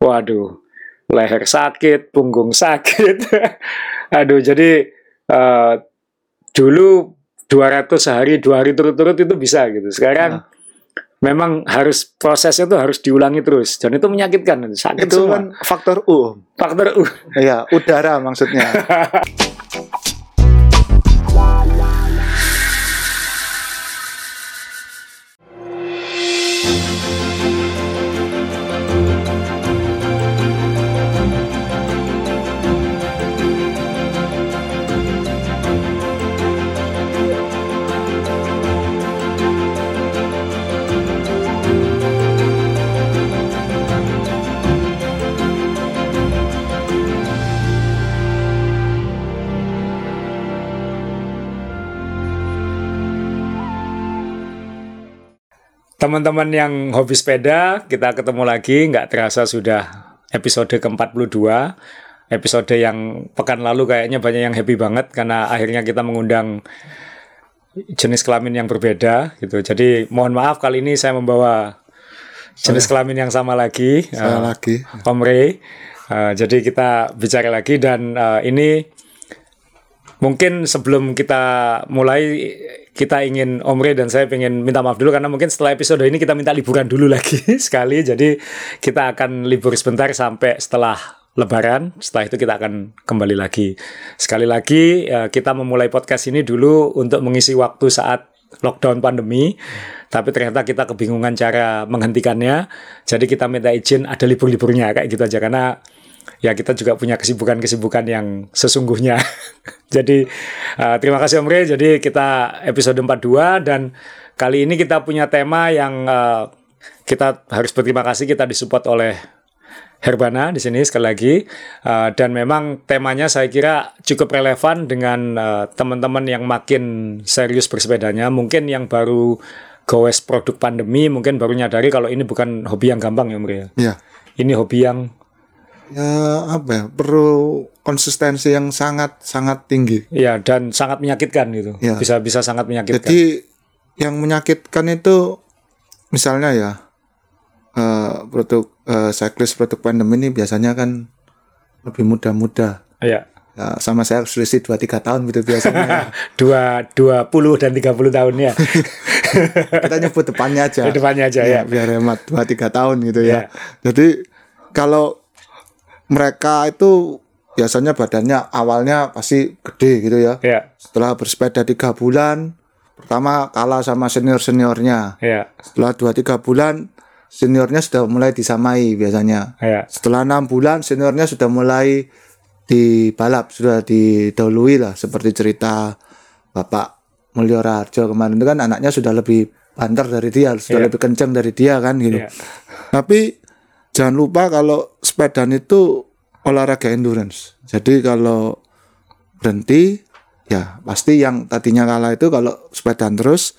waduh, leher sakit, punggung sakit. Aduh, jadi uh, dulu 200 sehari, dua hari turut-turut itu bisa gitu. Sekarang nah. memang harus prosesnya tuh harus diulangi terus dan itu menyakitkan, sakit itu semua. kan faktor U. Faktor U. Iya, udara maksudnya. Teman-teman yang hobi sepeda, kita ketemu lagi, nggak terasa sudah episode ke-42. Episode yang pekan lalu kayaknya banyak yang happy banget karena akhirnya kita mengundang jenis kelamin yang berbeda gitu. Jadi mohon maaf kali ini saya membawa jenis kelamin yang sama lagi. Saya uh, lagi. Om Ray. Uh, jadi kita bicara lagi dan uh, ini mungkin sebelum kita mulai kita ingin Omre dan saya ingin minta maaf dulu karena mungkin setelah episode ini kita minta liburan dulu lagi sekali. Jadi kita akan libur sebentar sampai setelah Lebaran. Setelah itu kita akan kembali lagi. Sekali lagi ya, kita memulai podcast ini dulu untuk mengisi waktu saat lockdown pandemi. Tapi ternyata kita kebingungan cara menghentikannya. Jadi kita minta izin ada libur-liburnya kayak gitu aja karena ya kita juga punya kesibukan-kesibukan yang sesungguhnya. Jadi uh, terima kasih Om Re. Jadi kita episode 42 dan kali ini kita punya tema yang uh, kita harus berterima kasih kita disupport oleh Herbana di sini sekali lagi uh, dan memang temanya saya kira cukup relevan dengan uh, teman-teman yang makin serius bersepedanya mungkin yang baru goes produk pandemi mungkin baru nyadari kalau ini bukan hobi yang gampang ya Om Re. Iya. Ini hobi yang ya apa ya perlu konsistensi yang sangat sangat tinggi. Iya dan sangat menyakitkan gitu. Ya. Bisa bisa sangat menyakitkan. Jadi yang menyakitkan itu misalnya ya uh, produk uh, cyclist produk pandemi ini biasanya kan lebih muda-muda. Iya. Ya, sama saya selisih dua tiga tahun gitu biasanya. dua dua puluh dan tiga puluh tahun ya. Kita nyebut depannya aja. Depannya aja ya. ya. Biar hemat dua tiga tahun gitu ya. ya. Jadi kalau mereka itu biasanya badannya awalnya pasti gede gitu ya. Yeah. Setelah bersepeda tiga bulan, pertama kalah sama senior seniornya. Yeah. Setelah dua tiga bulan, seniornya sudah mulai disamai biasanya. Yeah. Setelah enam bulan, seniornya sudah mulai dibalap, sudah didahului lah seperti cerita Bapak Mulyo Raharjo kemarin itu kan anaknya sudah lebih banter dari dia, sudah yeah. lebih kencang dari dia kan gitu. Yeah. Tapi jangan lupa kalau sepeda itu olahraga endurance. Jadi kalau berhenti ya pasti yang tadinya kalah itu kalau sepeda terus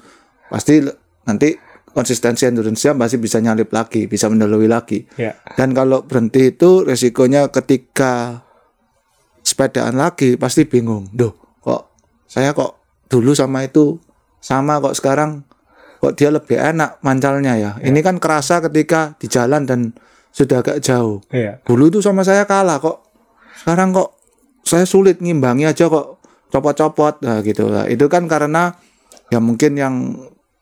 pasti nanti konsistensi endurance-nya pasti bisa nyalip lagi, bisa mendalui lagi. Yeah. Dan kalau berhenti itu resikonya ketika sepedaan lagi pasti bingung. Duh, kok saya kok dulu sama itu sama kok sekarang kok dia lebih enak mancalnya ya. Yeah. Ini kan kerasa ketika di jalan dan sudah agak jauh. Iya. Dulu itu sama saya kalah kok. Sekarang kok saya sulit ngimbangi aja kok copot-copot nah, gitu. Nah, itu kan karena ya mungkin yang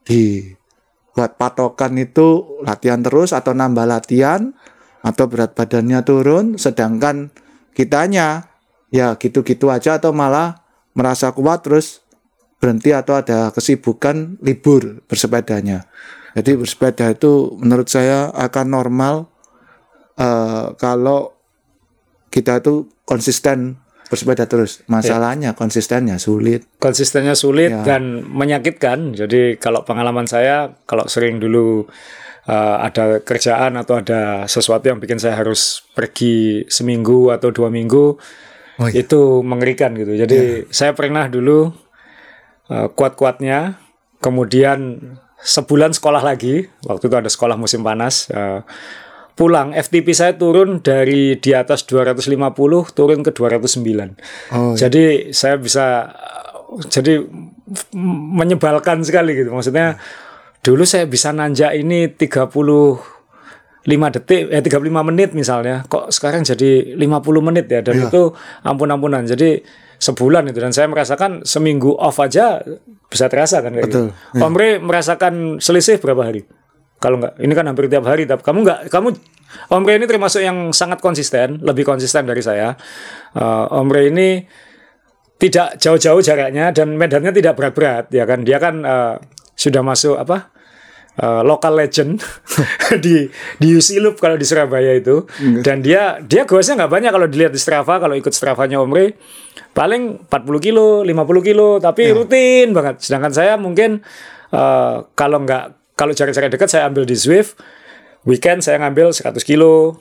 dibuat patokan itu latihan terus atau nambah latihan atau berat badannya turun sedangkan kitanya ya gitu-gitu aja atau malah merasa kuat terus berhenti atau ada kesibukan libur bersepedanya. Jadi bersepeda itu menurut saya akan normal uh, kalau kita tuh konsisten bersepeda terus. Masalahnya ya. konsistennya sulit. Konsistennya sulit ya. dan menyakitkan. Jadi kalau pengalaman saya kalau sering dulu uh, ada kerjaan atau ada sesuatu yang bikin saya harus pergi seminggu atau dua minggu oh, iya. itu mengerikan gitu. Jadi ya. saya pernah dulu uh, kuat-kuatnya kemudian sebulan sekolah lagi waktu itu ada sekolah musim panas uh, pulang FTP saya turun dari di atas 250 turun ke 209. Oh, iya. Jadi saya bisa jadi menyebalkan sekali gitu. Maksudnya dulu saya bisa nanjak ini 30 5 detik eh 35 menit misalnya kok sekarang jadi 50 menit ya dan Iya. itu ampun-ampunan jadi sebulan itu dan saya merasakan seminggu off aja bisa terasa kan kayak Betul, gitu. Om Rey merasakan selisih berapa hari kalau nggak ini kan hampir tiap hari tapi kamu nggak kamu Om Rey ini termasuk yang sangat konsisten lebih konsisten dari saya. Eh, Om Rey ini tidak jauh-jauh jaraknya dan medannya tidak berat-berat ya kan? Dia kan eh, sudah masuk apa? Eh, local legend di di UC Loop kalau di Surabaya itu. Dan dia dia goesnya nggak banyak kalau dilihat di Strava kalau ikut Stravanya Om Rey. Paling 40 kilo 50 kilo tapi rutin banget. Sedangkan saya mungkin eh, kalau nggak kalau jarak-jarak dekat saya ambil di Zwift weekend saya ngambil 100 kilo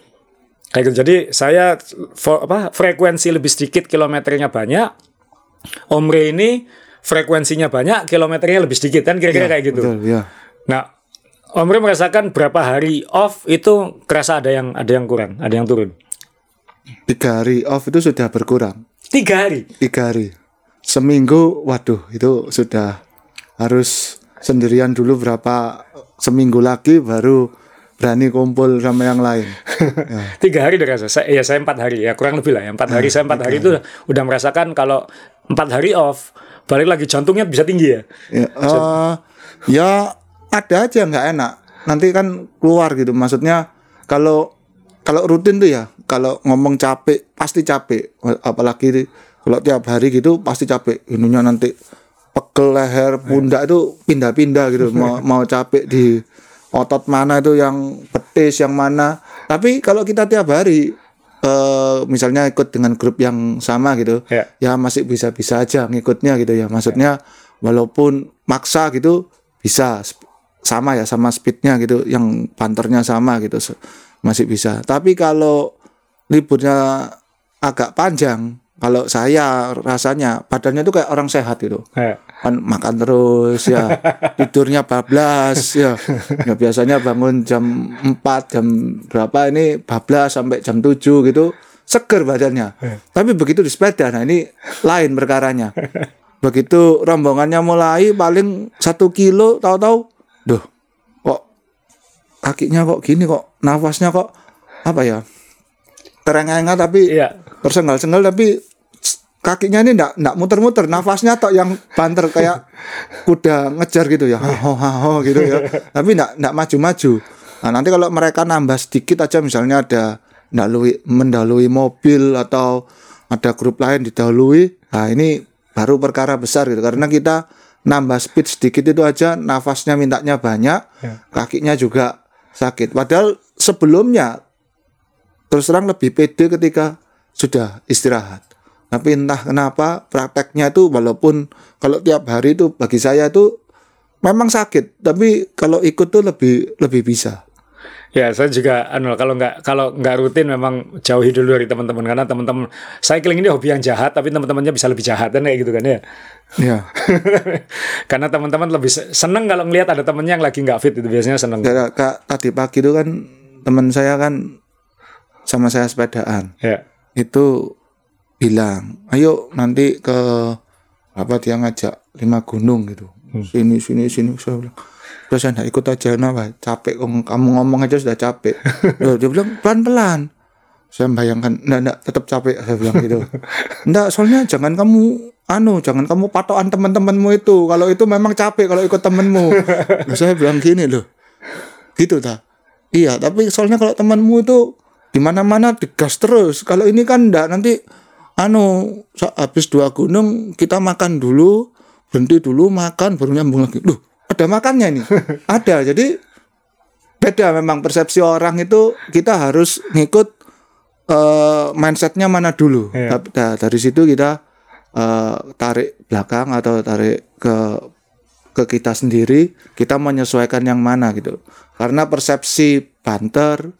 kayak gitu jadi saya fo- apa frekuensi lebih sedikit kilometernya banyak Omre ini frekuensinya banyak, kilometernya lebih sedikit kan kira-kira kayak gitu. Betul, ya. Nah, Omre merasakan berapa hari off itu kerasa ada yang ada yang kurang, ada yang turun. Tiga hari off itu sudah berkurang. Tiga hari. Tiga hari. Seminggu, waduh, itu sudah harus sendirian dulu berapa seminggu lagi baru berani kumpul sama yang lain. Ya. Tiga hari udah rasa. Saya, ya saya empat hari ya kurang lebih lah ya empat hari. Saya empat hari itu udah merasakan kalau empat hari off balik lagi jantungnya bisa tinggi ya. Ya, eh, ya ada aja nggak enak. Nanti kan keluar gitu. Maksudnya kalau kalau rutin tuh ya, kalau ngomong capek pasti capek. Apalagi kalau tiap hari gitu pasti capek. Ininya nanti pegel leher, pundak itu pindah-pindah gitu. Mau mau capek di otot mana itu yang betis yang mana. Tapi kalau kita tiap hari eh misalnya ikut dengan grup yang sama gitu Ya. ya masih bisa-bisa aja ngikutnya gitu ya maksudnya walaupun maksa gitu bisa sama ya sama speednya gitu yang banternya sama gitu masih bisa tapi kalau liburnya agak panjang kalau saya rasanya badannya tuh kayak orang sehat gitu Ya. Kan makan terus ya. Tidurnya bablas ya. Ya biasanya bangun jam 4 jam berapa ini bablas sampai jam 7 gitu. Seger badannya. Tapi begitu di sepeda nah ini lain perkaranya. Begitu rombongannya mulai paling satu kilo tahu-tahu duh kok kakinya kok gini kok nafasnya kok apa ya terengah-engah tapi Iya. tersengal-sengal tapi kakinya ini ndak ndak muter-muter nafasnya tok yang banter kayak kuda ngejar gitu ya. Ho ho ho gitu ya. Tapi ndak ndak maju-maju. Nah nanti kalau mereka nambah sedikit aja misalnya ada mendahului mendahului mobil atau ada grup lain didahului nah ini baru perkara besar gitu. Karena kita nambah speed sedikit itu aja nafasnya mintanya banyak kakinya juga sakit. Padahal sebelumnya terus terang lebih pede ketika sudah istirahat. Tapi entah kenapa prakteknya itu walaupun kalau tiap hari itu bagi saya itu memang sakit, tapi kalau ikut tuh lebih lebih bisa. Ya, saya juga anu kalau nggak kalau nggak rutin memang jauhi dulu dari teman-teman karena teman-teman cycling ini hobi yang jahat tapi teman-temannya bisa lebih jahat kan kayak gitu kan ya. Ya. karena teman-teman lebih se- seneng kalau ngelihat ada temennya yang lagi nggak fit itu biasanya seneng. Kayak kak, tadi pagi itu kan teman saya kan sama saya sepedaan. Ya. Itu bilang, "Ayo nanti ke apa dia ngajak lima gunung gitu. Sini sini sini saya bilang, "Udah saya ikut aja kenapa? Capek kok kamu ngomong aja sudah capek." Loh, dia bilang pelan-pelan. Saya bayangkan, enggak, enggak, tetap capek saya bilang gitu. Enggak, soalnya jangan kamu anu, jangan kamu patokan teman-temanmu itu. Kalau itu memang capek kalau ikut temanmu. Saya bilang gini loh. Gitu ta. Iya, tapi soalnya kalau temanmu itu di mana-mana digas terus. Kalau ini kan enggak nanti anu habis dua gunung kita makan dulu, berhenti dulu makan baru nyambung lagi. Loh, ada makannya nih. ada. Jadi beda memang persepsi orang itu kita harus ngikut eh, mindsetnya mana dulu. Iya. Nah, dari situ kita eh, tarik belakang atau tarik ke ke kita sendiri, kita menyesuaikan yang mana gitu. Karena persepsi banter,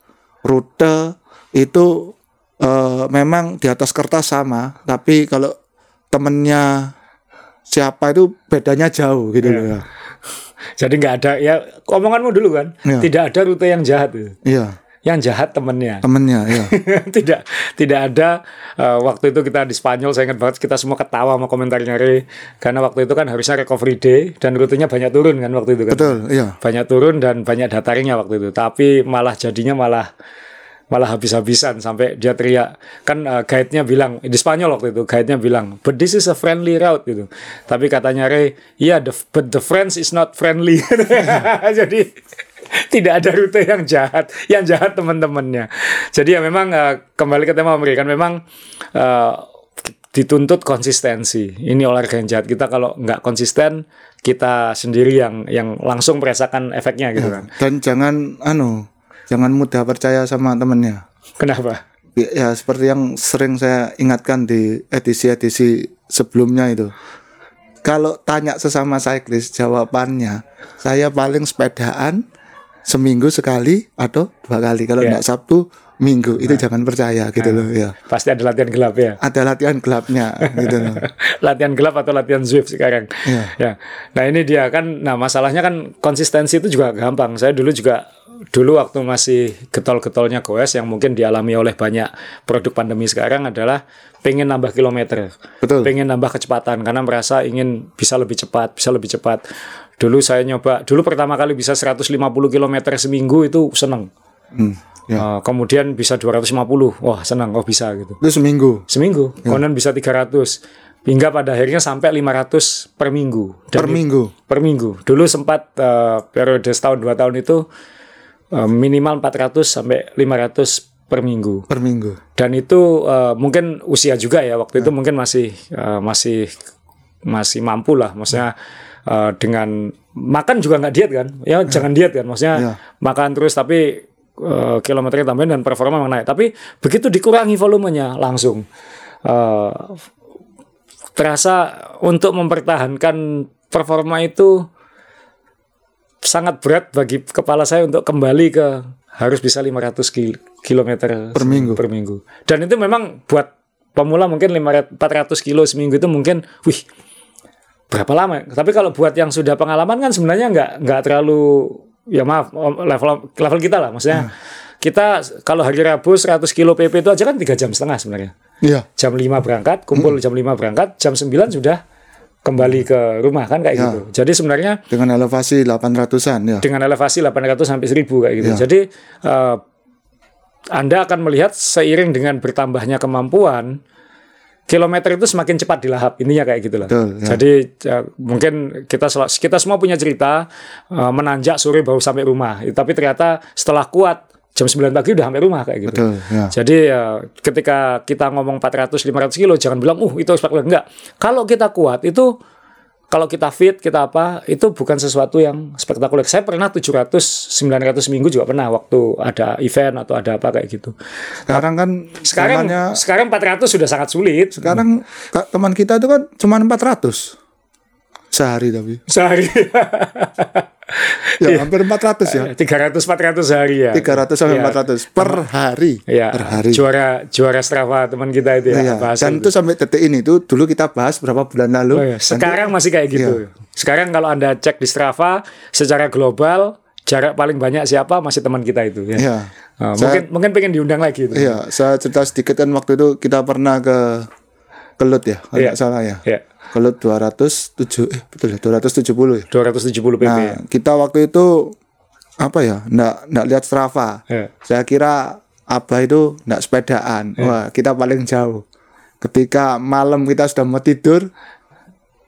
rute itu eh, memang di atas kertas sama, tapi kalau temennya siapa itu bedanya jauh gitu loh ya. Jadi nggak ada ya omonganmu dulu kan. Iya. Tidak ada rute yang jahat itu. Iya. yang jahat temennya. temennya ya tidak tidak ada eh, waktu itu kita di Spanyol saya ingat banget kita semua ketawa sama komentarnya Ray karena waktu itu kan harusnya recovery day dan rutenya banyak turun kan waktu itu kan betul iya banyak turun dan banyak dataringnya waktu itu tapi malah jadinya malah malah habis-habisan sampai dia teriak. Kan uh, guide-nya bilang di Spanyol waktu itu guide-nya bilang but this is a friendly route gitu. Tapi katanya Ray iya the, but the friends is not friendly. Jadi tidak ada rute yang jahat yang jahat teman-temannya. Jadi ya memang uh, kembali ke tema memberikan memang uh, dituntut konsistensi. Ini olahraga yang jahat. Kita kalau nggak konsisten kita sendiri yang yang langsung merasakan efeknya gitu kan. Dan jangan anu jangan mudah percaya sama temennya kenapa ya, ya seperti yang sering saya ingatkan di edisi-edisi sebelumnya itu kalau tanya sesama cyclist jawabannya saya paling sepedaan seminggu sekali atau dua kali kalau enggak Sabtu minggu itu jangan percaya gitu loh ya pasti ada latihan gelap ya ada latihan gelapnya gitu loh latihan gelap atau latihan Zwift sekarang. Iya. Ya. Nah ini dia kan. Nah masalahnya kan konsistensi itu juga gampang. Saya dulu juga dulu waktu masih getol-getolnya goes yang mungkin dialami oleh banyak produk pandemi sekarang adalah pengen nambah kilometer, Betul. pengen nambah kecepatan karena merasa ingin bisa lebih cepat, bisa lebih cepat. Dulu saya nyoba, dulu pertama kali bisa 150 km seminggu itu seneng. Hmm, ya. Uh, kemudian bisa 250, wah senang, oh bisa gitu itu seminggu seminggu konon bisa 300 hingga pada akhirnya sampai 500 per minggu Dan per minggu per minggu dulu sempat eh, periode setahun dua tahun itu eh, minimal 400 sampai 500 per minggu. Per minggu. Dan itu eh, mungkin usia juga ya waktu itu mungkin masih eh, masih masih mampu lah. Maksudnya eh, dengan makan juga nggak diet kan? Ya jangan diet kan? Maksudnya Ya. makan terus tapi eh, kilometernya tambahin dan performa memang naik. Tapi begitu dikurangi volumenya langsung eh, terasa untuk mempertahankan performa itu sangat berat bagi kepala saya untuk kembali ke harus bisa 500 kil- kilometer Per minggu. per minggu. Dan itu memang buat pemula mungkin 500 400 kilo seminggu itu mungkin wih berapa lama? Tapi kalau buat yang sudah pengalaman kan sebenarnya nggak nggak terlalu ya maaf level level kita lah maksudnya kita kalau hari Rabu 100 kilo PP itu aja kan tiga jam setengah sebenarnya iya jam 5 berangkat, kumpul jam 5 berangkat, jam 9 sudah kembali ke rumah kan kayak Ya. gitu. Jadi sebenarnya dengan elevasi 800-an ya dengan elevasi 800 sampai 1000 kayak gitu. Ya. Jadi eh, Anda akan melihat seiring dengan bertambahnya kemampuan kilometer itu semakin cepat dilahap intinya kayak gitu lah. Betul, ya. Jadi eh, mungkin kita kita semua punya cerita eh, menanjak sore baru sampai rumah. Tapi ternyata setelah kuat jam 9 pagi udah sampai rumah kayak gitu. betul ya Jadi ya, ketika kita ngomong 400 500 kilo jangan bilang uh itu spektakuler enggak. Kalau kita kuat itu kalau kita fit, kita apa, itu bukan sesuatu yang spektakuler. Saya pernah 700 900 minggu juga pernah waktu ada event atau ada apa kayak gitu. sekarang kan Sekarang zamannya sekarang 400 sudah sangat sulit. sekarang ka- teman kita itu kan cuma 400 sehari tapi Sehari ya hampir 400 ya 300 400 sehari ya. 300 sampai Iya. 400 per hari Ya, per hari juara juara Strava teman kita itu ya. Iya, bahas dan itu sampai detik ini tuh dulu kita bahas berapa bulan lalu Oh. Nanti- Sekarang masih kayak gitu. Iya. Sekarang kalau Anda cek di Strava secara global jarak paling banyak siapa masih teman kita itu ya. Iya. Ah, Saya- mungkin mungkin pengen diundang lagi itu. Iya, saya cerita sedikit kan waktu itu kita pernah ke Kelut ya, kalau nggak salah ya. Ya. Kelut 207 eh betul ya 270 ya. 270 pp. Nah, kita waktu itu apa ya? Nggak nggak lihat Strava. Ya. Saya kira Abah itu nggak sepedaan. Wah, kita paling jauh. Ketika malam kita sudah mau tidur,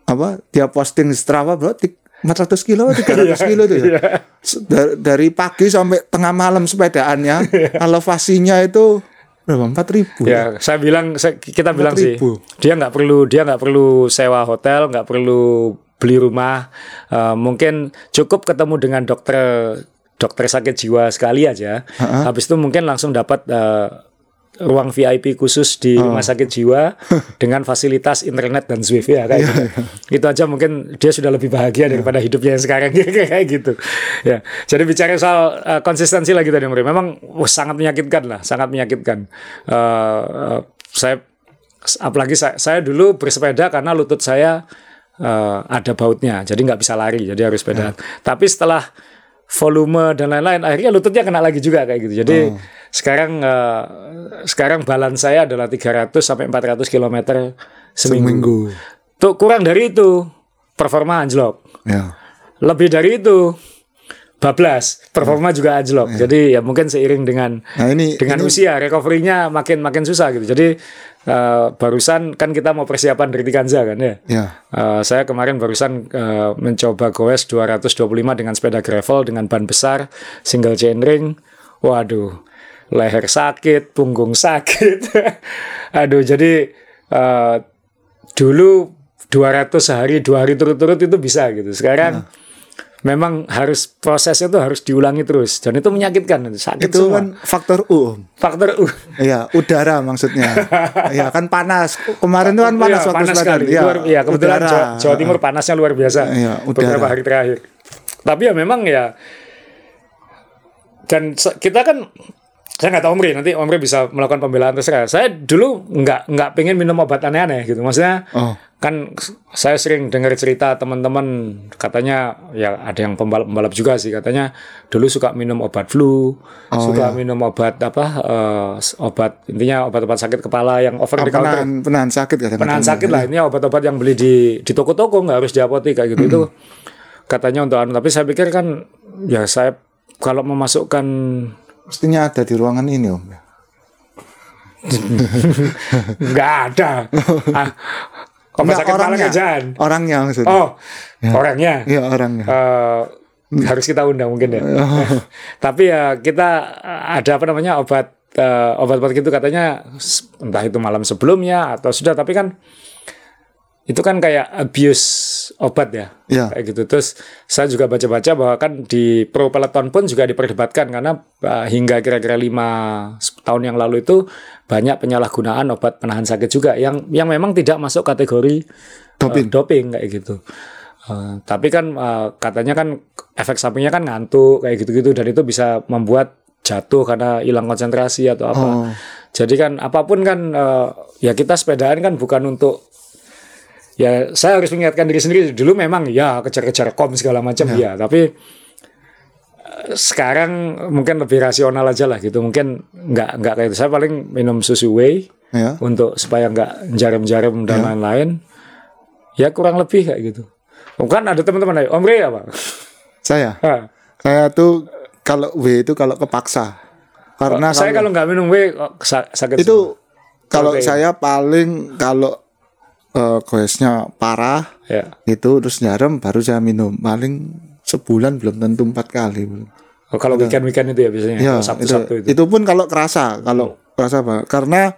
apa dia posting Strava bro, tik- 400 kilo, 300 kilo itu ya. S- Dari, dari pagi sampai tengah malam sepedaannya, elevasinya itu berapa? 4000 ya. Ya, saya bilang saya- kita bilang sih 4.000. dia nggak perlu dia nggak perlu sewa hotel, nggak perlu beli rumah. Eh, mungkin cukup ketemu dengan dokter dokter sakit jiwa sekali aja. Habis itu mungkin langsung dapat eh, ruang VIP khusus di Oh. rumah sakit jiwa dengan fasilitas internet dan Zwift ya kayak gitu. Itu aja mungkin dia sudah lebih bahagia daripada hidupnya yang sekarang kayak gitu. Ya. Jadi bicara soal eh, konsistensi lagi tadi Muri. Memang wah, sangat menyakitkan lah, sangat menyakitkan. Eh, eh, saya apalagi saya, saya dulu bersepeda karena lutut saya eh, ada bautnya, jadi nggak bisa lari, jadi harus sepeda. Tapi setelah volume dan lain-lain akhirnya lututnya kena lagi juga kayak gitu jadi Oh. Sekarang eh, sekarang balance saya adalah 300 sampai 400 km seminggu. Seminggu. Tuh kurang dari itu performa anjlok. Ya. Lebih dari itu bablas, performa juga anjlok. Jadi ya mungkin seiring dengan Nah ini dengan ini, usia recovery-nya makin makin susah gitu. Jadi eh, barusan kan kita mau persiapan dari Tikanza kan ya. ya. Eh, saya kemarin barusan eh, mencoba goes 225 dengan sepeda gravel dengan ban besar single chainring. Waduh, leher sakit, punggung sakit. Aduh, jadi eh, dulu 200 sehari, dua hari turut-turut itu bisa gitu. Sekarang memang harus prosesnya itu harus diulangi terus dan itu menyakitkan, sakit Itu kan faktor U. Faktor uh, Iya, udara maksudnya. Iya, kan panas. Kemarin itu kan panas Iya, waktu panas sekali. Iya, Luar- iya, kebetulan udara. Jawa, Jawa Timur panasnya luar biasa. Iya, udara. beberapa hari terakhir. Tapi ya memang ya dan kita kan saya nggak tahu Omri nanti Omri bisa melakukan pembelaan terserah. Saya dulu nggak nggak pengen minum obat aneh-aneh gitu. Maksudnya Oh. kan saya sering dengar cerita teman-teman katanya ya ada yang pembalap-pembalap juga sih katanya dulu suka minum obat flu, Oh, suka iya. minum obat apa eh, obat intinya obat-obat sakit kepala yang over Ah, the counter penahan, penahan sakit kadang-kadang. penahan sakit lah ini obat-obat yang beli di di toko-toko nggak harus di apotek kayak gitu itu katanya untuk anu tapi saya pikir kan ya saya kalau memasukkan Mestinya ada di ruangan ini, Om. nggak ada ah, sakit kepala orangnya. kerjaan Orangnya maksudnya. oh orangnya Iya, orangnya. Eh, harus kita undang mungkin ya tapi ya kita eh, ada apa namanya obat eh, obat-obat gitu katanya entah itu malam sebelumnya atau sudah tapi kan itu kan kayak abuse obat ya Iya. kayak gitu terus saya juga baca-baca bahwa kan di pro peloton pun juga diperdebatkan karena uh, hingga kira-kira lima tahun yang lalu itu banyak penyalahgunaan obat penahan sakit juga yang yang memang tidak masuk kategori Doping. uh, doping kayak gitu Uh, tapi kan uh, katanya kan efek sampingnya kan ngantuk kayak gitu-gitu dan itu bisa membuat jatuh karena hilang konsentrasi atau apa Oh. jadi kan apa pun kan uh, ya kita sepedaan kan bukan untuk ya saya harus mengingatkan diri sendiri dulu memang ya kejar-kejar kom segala macam ya, tapi eh, sekarang mungkin lebih rasional aja lah gitu mungkin nggak nggak kayak itu saya paling minum susu whey Ya. untuk supaya nggak jarum-jarum dan lain-lain ya kurang lebih kayak gitu bukan ada teman-teman Om Rey apa Saya. Hah. Saya tuh kalau W itu kalau kepaksa. Karena saya kalau nggak minum whey sakit itu kalau Protein. saya paling kalau eh goesnya parah ya itu terus jarum baru saya minum paling sebulan belum tentu empat kali belum. Oh, kalau weekend weekend itu ya biasanya Ya, sabtu itu, sabtu itu itu pun kalau kerasa, kalau kerasa banget. Karena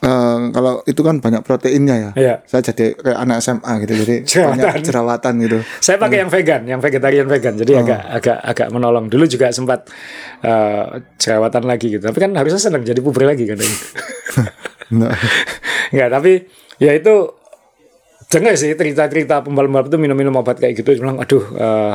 eh, kalau itu kan banyak proteinnya ya. Iya. Saya jadi kayak anak SMA gitu, jadi Jerawatan. banyak jerawatan gitu. Saya pakai yang vegan, yang vegetarian vegan. Jadi agak agak agak menolong. Dulu juga sempat eh, jerawatan lagi gitu. Tapi kan harusnya senang jadi puber lagi kan. Nah, Enggak, tapi ya itu dengar sih cerita-cerita pembalap-pembalap itu minum-minum obat kayak gitu. Bilang, aduh, eh,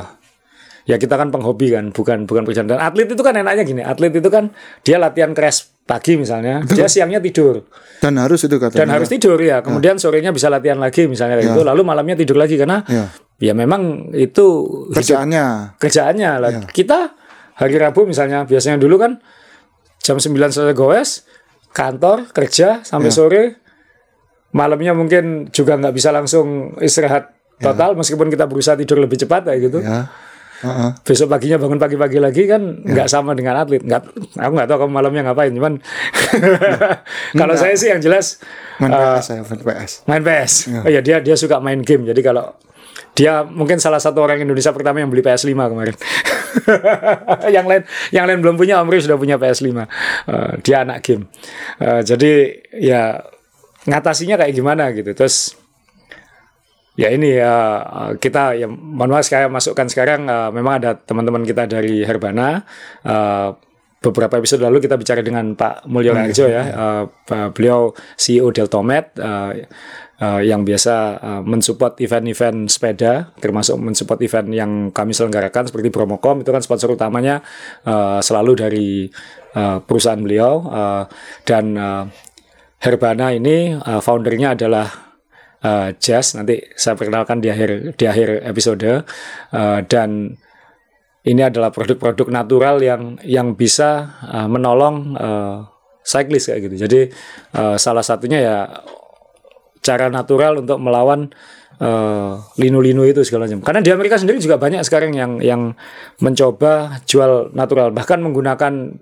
ya kita kan penghobi kan, bukan bukan pekerjaan. Dan atlet itu kan enaknya gini, atlet itu kan dia latihan keras pagi misalnya, dia siangnya tidur dan harus itu katanya. dan harus tidur ya. Kemudian sorenya bisa latihan lagi misalnya kayak gitu. Lalu malamnya tidur lagi karena Ya. ya memang itu hidup kerjaannya. kerjaannya lah. Kita hari Rabu misalnya biasanya dulu kan jam 9 selesai goes, kantor kerja sampai sore. Malamnya mungkin juga nggak bisa langsung istirahat total meskipun kita berusaha tidur lebih cepat kayak gitu. Ya. Heeh. Besok paginya bangun pagi-pagi lagi kan nggak sama dengan atlet. Nggak, aku nggak tahu kamu malamnya ngapain. Cuman kalau saya sih yang jelas Main eh, PS saya, main PS. main PS. Oh iya dia dia suka main game. Jadi kalau dia mungkin salah satu orang Indonesia pertama yang beli PS5 kemarin. yang lain yang lain belum punya, Omri sudah punya PS5. Eh, dia anak game. Eh, jadi ya ngatasinya kayak gimana gitu. Terus ya ini ya kita ya mohon maaf saya masukkan sekarang eh, memang ada teman-teman kita dari Herbana. Eh, beberapa episode lalu kita bicara dengan Pak Mulyo Raharjo ya. Eh, Pak- beliau CEO Deltomed eh, eh, yang biasa eh, mensupport event-event sepeda termasuk mensupport event yang kami selenggarakan seperti Bromocom itu kan sponsor utamanya eh, selalu dari eh, perusahaan beliau. Eh, dan Herbana ini eh, foundernya adalah uh, Jazz nanti saya perkenalkan di akhir di akhir episode Uh, dan ini adalah produk-produk natural yang yang bisa uh, menolong uh, cyclist kayak gitu. Jadi uh, salah satunya ya cara natural untuk melawan uh, linu-linu itu segala macam. Karena di Amerika sendiri juga banyak sekarang yang yang mencoba jual natural, bahkan menggunakan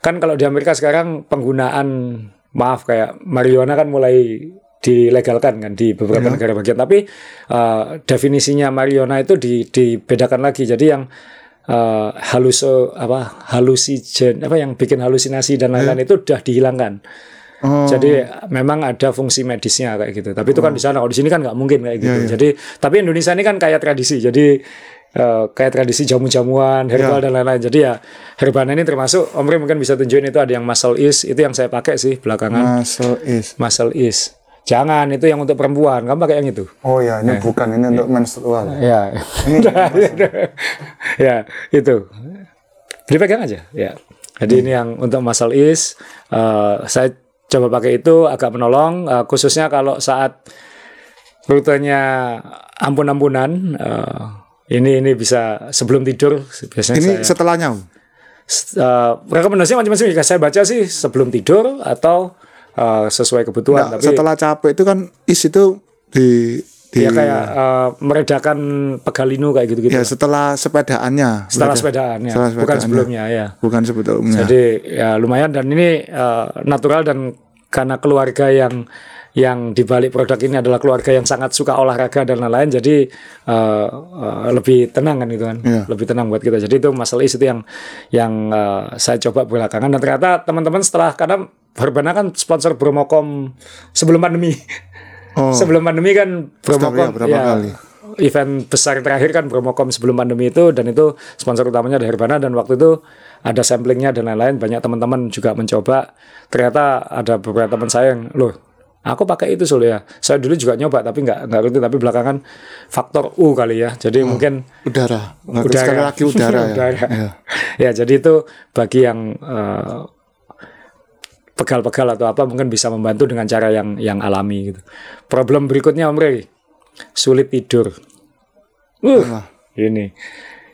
kan kalau di Amerika sekarang penggunaan maaf kayak marijuana kan mulai dilegalkan kan di beberapa Ya. negara bagian. Tapi uh, definisinya marijuana itu di, dibedakan lagi. Jadi yang uh, haluso apa halusigen apa yang bikin halusinasi dan lain-lain itu udah dihilangkan. Oh, jadi memang ada fungsi medisnya kayak gitu. Tapi itu kan di sana. Kalau di sini kan nggak mungkin kayak gitu. Ya, ya. jadi tapi Indonesia ini kan kayak tradisi. Jadi uh, kayak tradisi jamu-jamuan herbal Ya. dan lain-lain. Jadi ya herbana ini termasuk Om Ri mungkin bisa tunjukin itu ada yang muscle is itu yang saya pakai sih belakangan. Muscle is. muscle is jangan itu yang untuk perempuan. Kamu pakai yang itu? Oh ya, ini bukan ini untuk menstrual. ya. Ya itu. Dipegang aja. Ya. Jadi ini yang untuk muscle is eh, saya coba pakai itu agak menolong. Eh, khususnya kalau saat rutenya ampun-ampunan eh, ini ini bisa sebelum tidur biasanya Ini saya setelahnya. Uh, rekomendasinya macam-macam jika saya baca sih sebelum tidur atau uh, sesuai kebutuhan Nggak, tapi setelah capek itu kan is itu di di ya kayak uh, meredakan pegalinu kayak gitu-gitu ya setelah sepedaannya. setelah Berarti- sepedaan ya setelah bukan sepedaannya. sebelumnya ya Bukan sebetulnya. jadi ya lumayan dan ini uh, natural dan karena keluarga yang yang dibalik produk ini adalah keluarga yang sangat suka olahraga dan lain-lain. Jadi uh, uh, lebih tenang kan itu kan? Iya. lebih tenang buat kita. Jadi itu masalah itu yang yang uh, saya coba belakangan. Dan ternyata teman-teman setelah karena Herbana kan sponsor Bromocom sebelum pandemi. Oh, sebelum pandemi kan Bromocom ya, ya, kali? event besar terakhir kan Bromocom sebelum pandemi itu. Dan itu sponsor utamanya ada Herbana. Dan waktu itu ada samplingnya dan lain-lain. Banyak teman-teman juga mencoba. Ternyata ada beberapa teman saya yang loh aku pakai itu soalnya ya saya dulu juga nyoba tapi nggak nggak rutin tapi belakangan faktor U kali ya jadi mungkin udara. udara Sekali lagi udara, ya. Udara. Ya. ya jadi itu bagi yang eh, pegal-pegal atau apa mungkin bisa membantu dengan cara yang yang alami gitu. Problem berikutnya Om Rey, sulit tidur. Uh, ini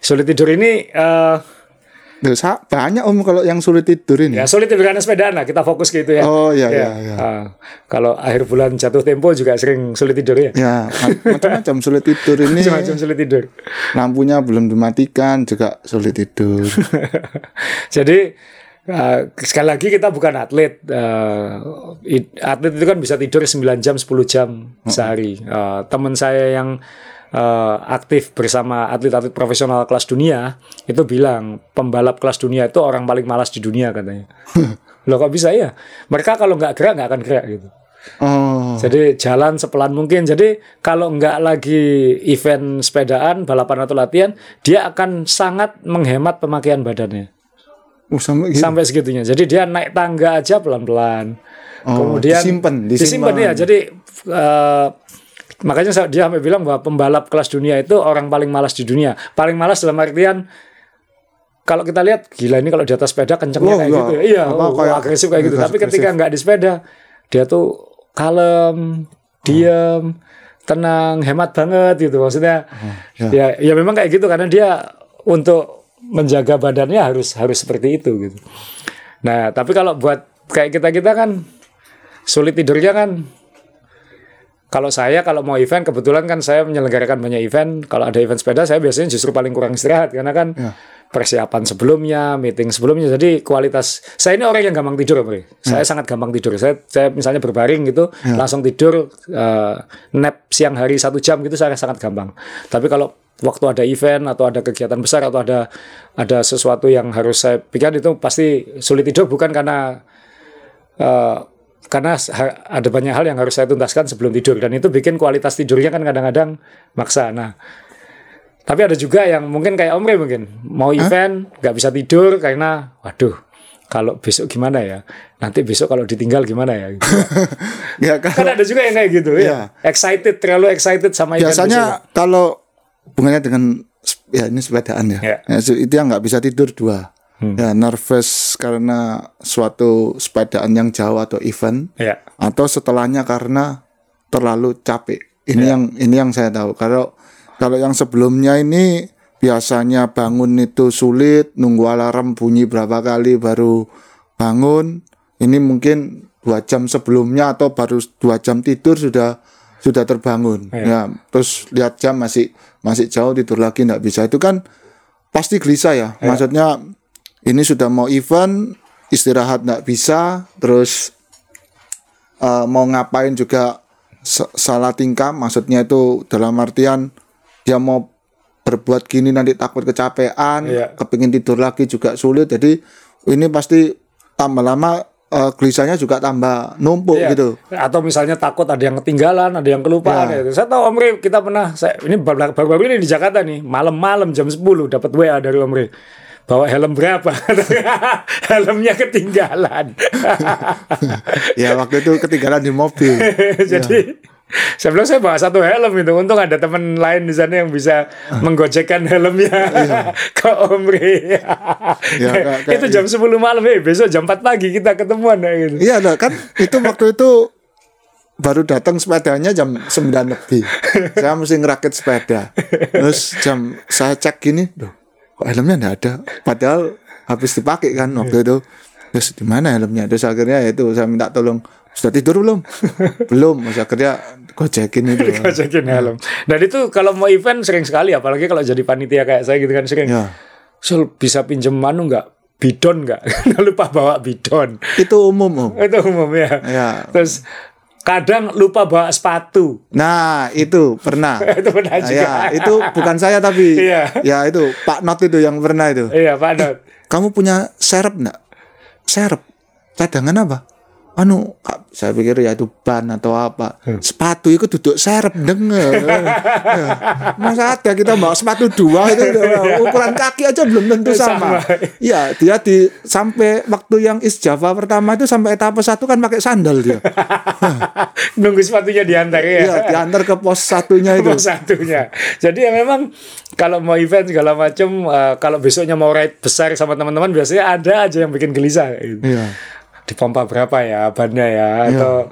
sulit tidur ini eh, Duh, sa- banyak om kalau yang sulit tidur ini. ya sulit tidur karena sepedaan lah kita fokus gitu ya. Oh, iya, iya, iya. Ah, kalau akhir bulan jatuh tempo juga sering sulit tidur ya. Ya, ma- macam-macam sulit tidur ini. Macam-macam sulit tidur. Lampunya belum dimatikan juga sulit tidur. Jadi uh, sekali lagi kita bukan atlet. Uh, atlet itu kan bisa tidur 9 jam, 10 jam sehari. Uh, teman saya yang uh, aktif bersama atlet-atlet profesional kelas dunia itu bilang pembalap kelas dunia itu orang paling malas di dunia katanya. Loh kok bisa ya? Mereka kalau nggak gerak nggak akan gerak gitu. Oh, Jadi jalan sepelan mungkin. Jadi kalau nggak lagi event sepedaan, balapan atau latihan, dia akan sangat menghemat pemakaian badannya oh sampai gitu. sampai segitunya. Jadi dia naik tangga aja pelan-pelan. Oh, Kemudian disimpan, disimpan disimpan. ya. Jadi eh, makanya saya- dia sampai bilang bahwa pembalap kelas dunia itu orang paling malas di dunia. Paling malas dalam artian kalau kita lihat gila ini kalau di atas sepeda kencengnya Wah, kayak iya. gitu. ya. Iya, Apa, oh, kayak agresif kayak gitu. Tapi ketika nggak di sepeda, dia tuh kalem, diam, tenang, hemat banget gitu. Maksudnya ya. ya ya memang kayak gitu karena dia untuk menjaga badannya harus harus seperti itu gitu. Nah, tapi kalau buat kayak kita-kita kan sulit tidurnya kan kalau saya kalau mau event kebetulan kan saya menyelenggarakan banyak event. Kalau ada event sepeda saya biasanya justru paling kurang istirahat karena kan Ya. persiapan sebelumnya, meeting sebelumnya. Jadi kualitas saya ini orang yang gampang tidur, Om Ri. Saya sangat gampang tidur. Saya saya misalnya berbaring gitu, langsung tidur eh, nap siang hari satu jam gitu saya sangat gampang. Tapi kalau waktu ada event atau ada kegiatan besar atau ada ada sesuatu yang harus saya pikirkan itu pasti sulit tidur bukan karena eh, karena ada banyak hal yang harus saya tuntaskan sebelum tidur dan itu bikin kualitas tidurnya kan kadang-kadang maksa. Nah, tapi ada juga yang mungkin kayak Om Rey mungkin mau event nggak bisa tidur karena waduh kalau besok gimana ya nanti besok kalau ditinggal gimana ya gitu. ya kan kalau ada juga yang kayak gitu Iya. ya excited terlalu excited sama event besok. biasanya kalau hubungannya dengan ya ini sepedaan ya, Ya. Ya, itu yang nggak bisa tidur dua. Hmm. Ya nervous karena suatu sepedaan yang jauh atau event ya atau setelahnya karena terlalu capek. Ini Ya. yang ini yang saya tahu. Kalau kalau yang sebelumnya ini biasanya bangun itu sulit, nunggu alarm bunyi berapa kali baru bangun. Ini mungkin dua jam sebelumnya atau baru dua jam tidur sudah sudah terbangun. Ya, terus lihat jam masih masih jauh tidur lagi nggak bisa. Itu kan pasti gelisah ya. Maksudnya ini sudah mau event istirahat nggak bisa, terus eh, mau ngapain juga sa- salah tingkah. Maksudnya itu dalam artian dia mau berbuat gini nanti takut kecapean, Iya. kepingin tidur lagi juga sulit. Jadi ini pasti tambah lama eh, gelisahnya juga tambah numpuk Iya. gitu. Atau misalnya takut ada yang ketinggalan, ada yang kelupaan. Ya. gitu. Saya tahu Om Ri, kita pernah, saya, ini baru- baru-baru ini di Jakarta nih, malam-malam jam 10 dapat WA dari Om Ri. Bawa helm berapa? Helmnya ketinggalan. Ya waktu itu ketinggalan di mobil. Jadi saya bilang saya bawa satu helm itu. Untung ada teman lain di sana yang bisa menggojekkan helmnya ke Om Ri. Ya, kayak- kayak- itu jam 10 malam, eh besok jam 4 pagi kita ketemuan ya gitu. Iya loh kan itu waktu itu baru datang sepedanya jam 9 lebih. Saya mesti ngerakit sepeda. Terus jam saya cek gini, loh kok helmnya enggak ada. Padahal habis dipakai kan waktu itu. Terus di mana helmnya? Terus akhirnya ya itu saya minta tolong. Sudah tidur belum? belum. Terus akhirnya gojekin itu. Gojekin helm. Dan itu kalau mau event sering sekali, apalagi kalau jadi panitia kayak saya gitu kan sering. Ya. Sul bisa pinjem anu nggak? Bidon nggak? lupa bawa bidon. Itu umum om. Itu umum ya. Ya. Terus kadang lupa bawa sepatu. Nah itu pernah. itu pernah Nah, juga. ya, itu bukan saya tapi Iya. ya itu Pak Not itu yang pernah itu. Iya, Pak Dot. kamu punya serep enggak? Serep. Cadangan apa? Anu, saya pikir ya itu ban atau apa. Hmm. Sepatu itu duduk serep denger. Ya. Masa ada kita bawa sepatu dua itu udah- ukuran kaki aja belum tentu sama. Sama. Iya, dia di sampai waktu yang Is Java pertama itu sampai etapa satu kan pakai sandal dia. Nunggu sepatunya diantar ya. Iya, diantar ke pos satunya itu. Nomor satunya. Jadi ya memang kalau mau event segala macam, eh, kalau besoknya mau ride besar sama teman-teman biasanya ada aja yang bikin gelisah. Gitu. Iya. Di pompa berapa ya bannya ya atau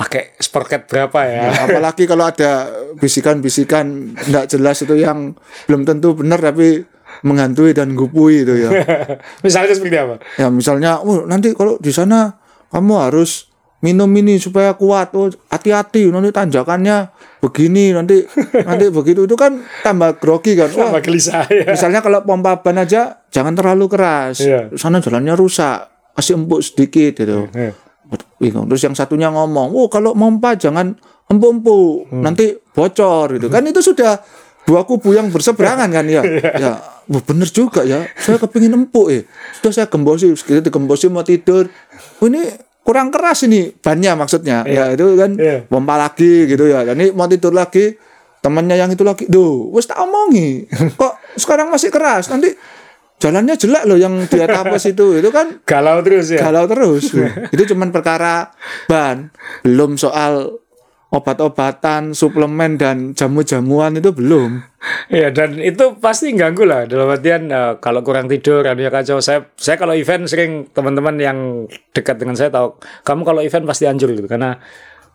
pakai sprocket berapa ya. Ya, apalagi kalau ada bisikan-bisikan tidak jelas itu yang belum tentu benar tapi menghantui dan gupui itu ya. Misalnya seperti apa? Ya misalnya, oh nanti kalau di sana kamu harus minum ini supaya kuat. Oh hati-hati nanti tanjakannya begini nanti nanti begitu itu kan tambah grogi kan. Wah, Sama gelisah ya. misalnya kalau pompa ban aja jangan terlalu keras. Iya. Sana jalannya rusak, kasih empuk sedikit gitu. Iya. bingung. Terus yang satunya ngomong, oh kalau mompa jangan empuk-empuk, Hmm. nanti bocor gitu. Kan itu sudah dua kubu yang berseberangan kan ya. ya, wah, bener juga ya. Saya kepingin empuk ya. Sudah saya gembosi, kita digembosi mau tidur. Oh, ini kurang keras ini bannya maksudnya. Ya itu kan Iya. pompa lagi gitu ya. Dan ini mau tidur lagi temannya yang itu lagi, duh, wes tak omongi. Kok sekarang masih keras? Nanti jalannya jelek loh yang di atas itu. Itu kan Galau terus ya. galau terus. itu cuman perkara ban, belum soal obat-obatan, suplemen dan jamu-jamuan itu belum. Iya dan itu pasti ganggu lah dalam artian eh, kalau kurang tidur anunya kacau saya saya kalau event sering teman-teman yang dekat dengan saya tahu kamu kalau event pasti hancur gitu karena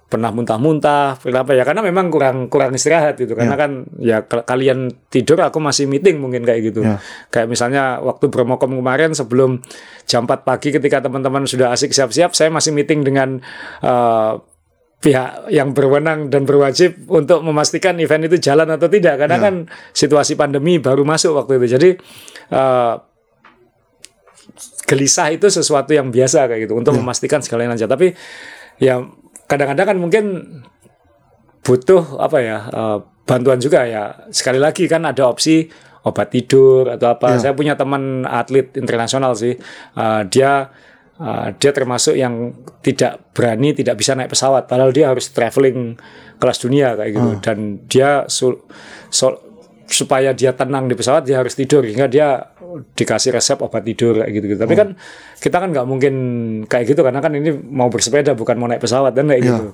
pernah muntah-muntah kenapa ya karena memang kurang kurang istirahat gitu. Karena kan ya kal- kalian tidur aku masih meeting mungkin kayak gitu. Ya. kayak misalnya waktu Bromokom kemarin sebelum jam 4 pagi ketika teman-teman sudah asik siap-siap saya masih meeting dengan eh, pihak yang berwenang dan berwajib untuk memastikan event itu jalan atau tidak. Karena kan situasi pandemi baru masuk waktu itu. Jadi eh, gelisah itu sesuatu yang biasa kayak gitu untuk memastikan sekalian aja tapi ya kadang-kadang kan mungkin butuh apa ya eh, bantuan juga ya. Sekali lagi kan ada opsi obat tidur atau apa. Saya punya teman atlet internasional sih. Eh, dia eh, dia termasuk yang tidak berani tidak bisa naik pesawat. Padahal dia harus traveling kelas dunia kayak gitu. Dan dia sul- sol- supaya dia tenang di pesawat dia harus tidur. Hingga dia dikasih resep obat tidur kayak gitu, tapi kan kita kan nggak mungkin kayak gitu karena kan ini mau bersepeda bukan mau naik pesawat dan kayak gitu.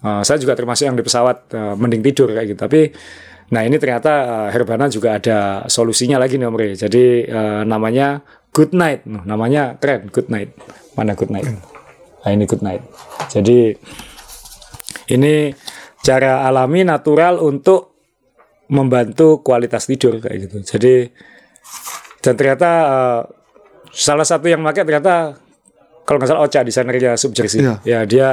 Uh, saya juga termasuk yang di pesawat uh, mending tidur kayak gitu. Tapi nah ini ternyata uh, Herbana juga ada solusinya lagi nih Om jadi uh, namanya Good Night. Nah, namanya keren Good Night. Mana Good Night? Nah ini Good Night. Jadi ini cara alami natural untuk membantu kualitas tidur kayak gitu. Jadi dan ternyata uh, salah satu yang pakai ternyata kalau nggak salah Ocha desainernya Subjersey. Iya. Ya dia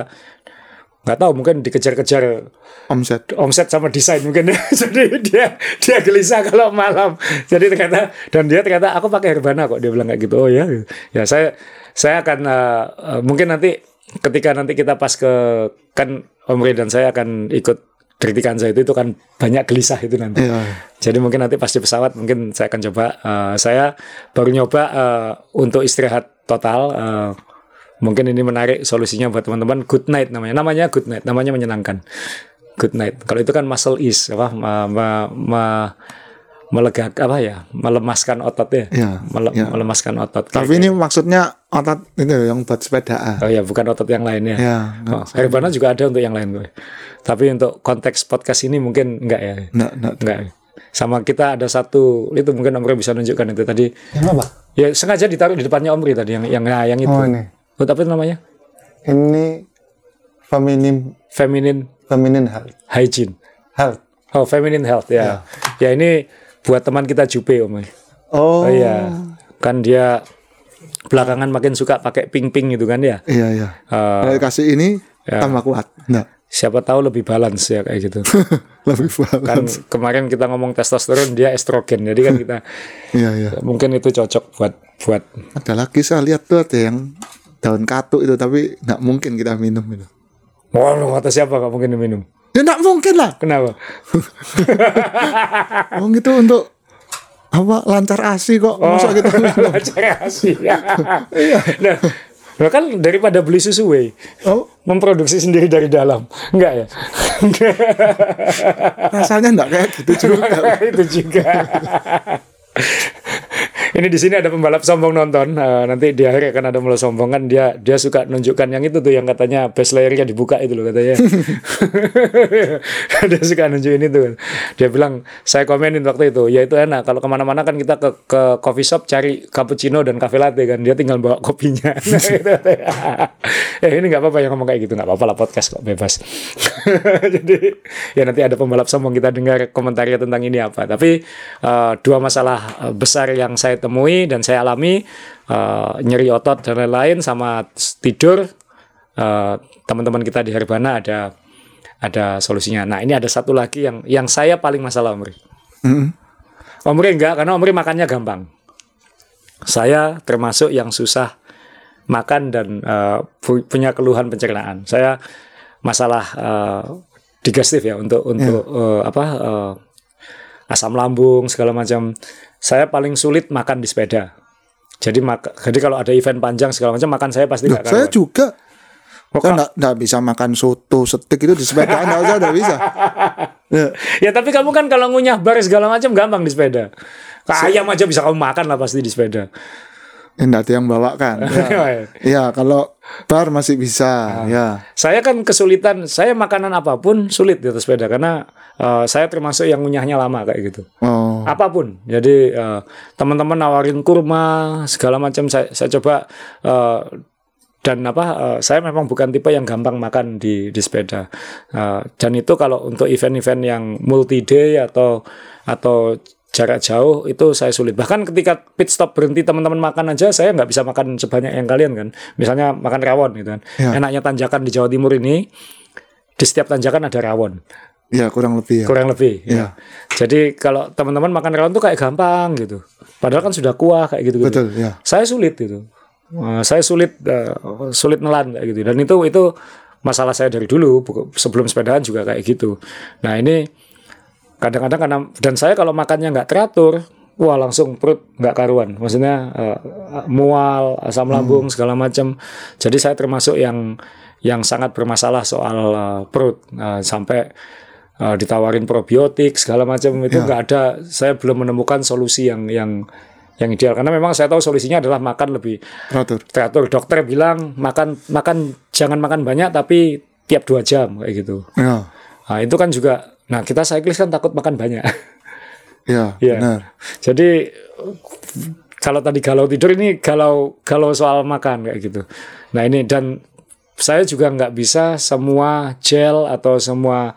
nggak tahu mungkin dikejar-kejar Omset. omset sama desain mungkin jadi dia dia gelisah kalau malam jadi ternyata dan dia ternyata aku pakai Herbana kok dia bilang kayak gitu oh ya ya saya saya akan uh, uh, mungkin nanti ketika nanti kita pas ke kan Om Ray dan saya akan ikut kritikan saya itu itu kan banyak gelisah itu nanti. Iya. jadi mungkin nanti pas di pesawat mungkin saya akan coba uh, saya baru nyoba uh, untuk istirahat total uh, mungkin ini menarik solusinya buat teman-teman. Good night namanya. Namanya good night namanya menyenangkan. Good night. Kalau itu kan muscle ease apa ma, ma, ma- melegak apa ya melemaskan otot ya. Iya, Mele- iya. melemaskan otot. Tapi ini maksudnya otot itu yang buat sepedaan. oh ya bukan otot yang lain ya oh, Herbana juga ada untuk yang lain gue tapi untuk konteks podcast ini mungkin enggak ya Enggak, enggak. enggak sama kita ada satu itu mungkin Om Ri bisa nunjukkan itu tadi Yang apa? ya sengaja ditaruh di depannya Om Ri tadi yang yang nah, yang itu Oh ini. Oh, tapi itu namanya Ini feminine feminine feminine health. hygiene Health. oh feminine health ya ya ini buat teman kita Jupe Om Oh. oh iya kan dia belakangan makin suka pakai pink-pink gitu kan ya Iya, iya. Eh, Kalau dikasih ini ya. tambah kuat. Enggak. siapa tahu lebih balance ya kayak gitu Lebih kan balance. kemarin kita ngomong testosteron dia estrogen jadi kan kita Iya, iya. mungkin itu cocok buat buat Ada lagi saya lihat tuh ada yang daun katuk itu tapi nggak mungkin kita minum itu. Wah, lu kata siapa gak mungkin diminum? Ya nggak mungkin lah. Kenapa? Oh gitu untuk apa lancar asi kok masa kita minum. Cara Asia. nah, nah kan daripada beli susu whey, Oh, memproduksi sendiri dari dalam. Enggak ya? rasanya nggak kayak gitu juga. itu juga. Ini di sini ada pembalap sombong nonton. Eh, nanti di akhir akan ada mulai sombong kan dia dia suka nunjukkan yang itu tuh yang katanya base layernya dibuka itu loh katanya. dia suka nunjukin itu. Dia bilang saya komenin waktu itu ya itu enak kalau ke mana-mana kan kita ke ke coffee shop cari cappuccino dan cafe latte kan dia tinggal bawa kopinya. Nah, ya ini nggak apa-apa yang ngomong kayak gitu nggak apa-apa lah podcast kok bebas. Jadi ya nanti ada pembalap sombong kita dengar komentarnya tentang ini apa. Tapi eh, dua masalah eh, besar yang saya temui dan saya alami eh, nyeri otot dan lain-lain sama tidur eh, teman-teman kita di Herbana ada ada solusinya. Nah ini ada satu lagi yang yang saya paling masalah Omri. Mm. Omri enggak karena Omri makannya gampang. Saya termasuk yang susah makan dan pu- punya keluhan pencernaan. Saya masalah eh, digestif ya untuk untuk eh, apa eh, asam lambung segala macam. Saya paling sulit makan di sepeda. Jadi mak jadi kalau ada event panjang segala macam makan saya pasti nggak saya juga. Oh, Saya nggak nggak bisa makan soto setik itu di sepeda nggak usah nggak bisa. Ya. Ya tapi kamu kan kalau ngunyah bar segala macam gampang di sepeda. Kayak ayam aja bisa kamu makan lah pasti di sepeda. Ada yang bawakan. Ya. ya kalau bar masih bisa. Ya. Saya kan kesulitan, saya makanan apa pun sulit di atas sepeda karena eh, saya termasuk yang ngunyahnya lama kayak gitu. Oh. Apa pun. Jadi eh, teman-teman nawarin kurma segala macam saya saya coba eh, dan apa eh, saya memang bukan tipe yang gampang makan di di sepeda. Eh, dan itu kalau untuk event-event yang multi day atau atau jarak jauh itu saya sulit. Bahkan ketika pit stop berhenti teman-teman makan aja saya nggak bisa makan sebanyak yang kalian kan. Misalnya makan rawon gitu kan. Ya. Enaknya tanjakan di Jawa Timur ini di setiap tanjakan ada rawon Ya kurang lebih ya. kurang lebih ya. Iya. Jadi kalau teman-teman makan rawon tuh kayak gampang gitu. Padahal kan sudah kuah kayak gitu gitu. Betul ya. Saya sulit gitu. Eh, saya sulit eh, sulit nelan kayak gitu. Dan itu itu masalah saya dari dulu sebelum sepedaan juga kayak gitu. Nah ini kadang-kadang karena dan saya kalau makannya nggak teratur, wah langsung perut nggak karuan. Maksudnya eh, mual, asam lambung segala macam. Jadi saya termasuk yang yang sangat bermasalah soal eh, perut Eh, sampai eh, ditawarin probiotik segala macam itu nggak ada. Saya belum menemukan solusi yang yang yang ideal karena memang saya tahu solusinya adalah makan lebih Teratur. teratur. Dokter bilang makan makan jangan makan banyak tapi tiap dua jam kayak gitu. Ya. Nah, itu kan juga nah kita cyclist kan takut makan banyak. Ya. Iya. Benar. Jadi kalau tadi galau tidur ini galau galau soal makan kayak gitu. Nah ini dan saya juga nggak bisa semua gel atau semua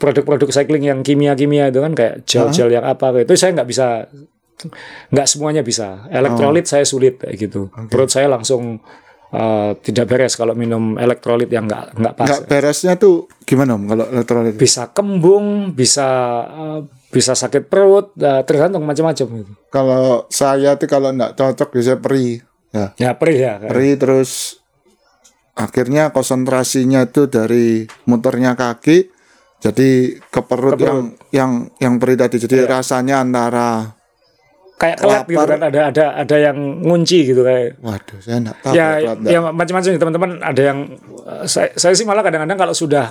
produk-produk cycling yang kimia-kimia itu kan kayak gel-gel yang apa kayak itu saya nggak bisa nggak semuanya bisa elektrolit saya sulit kayak gitu perut saya langsung eh, tidak beres kalau minum elektrolit yang nggak nggak pas Nggak beresnya tuh gimana om kalau elektrolit? bisa kembung bisa eh, bisa sakit perut eh, tergantung macam-macam gitu Kalau saya tuh kalau nggak cocok biasanya perih. Ya, ya perih ya kan? perih terus akhirnya konsentrasinya itu dari muternya kaki jadi ke perut Ke perut. Yang yang yang perih tadi. Jadi rasanya antara kayak kelap gitu kan ada ada ada yang ngunci gitu kayak. Waduh saya nggak tahu ya ya macam-macam teman-teman ada yang eh, saya, saya sih malah kadang-kadang kalau sudah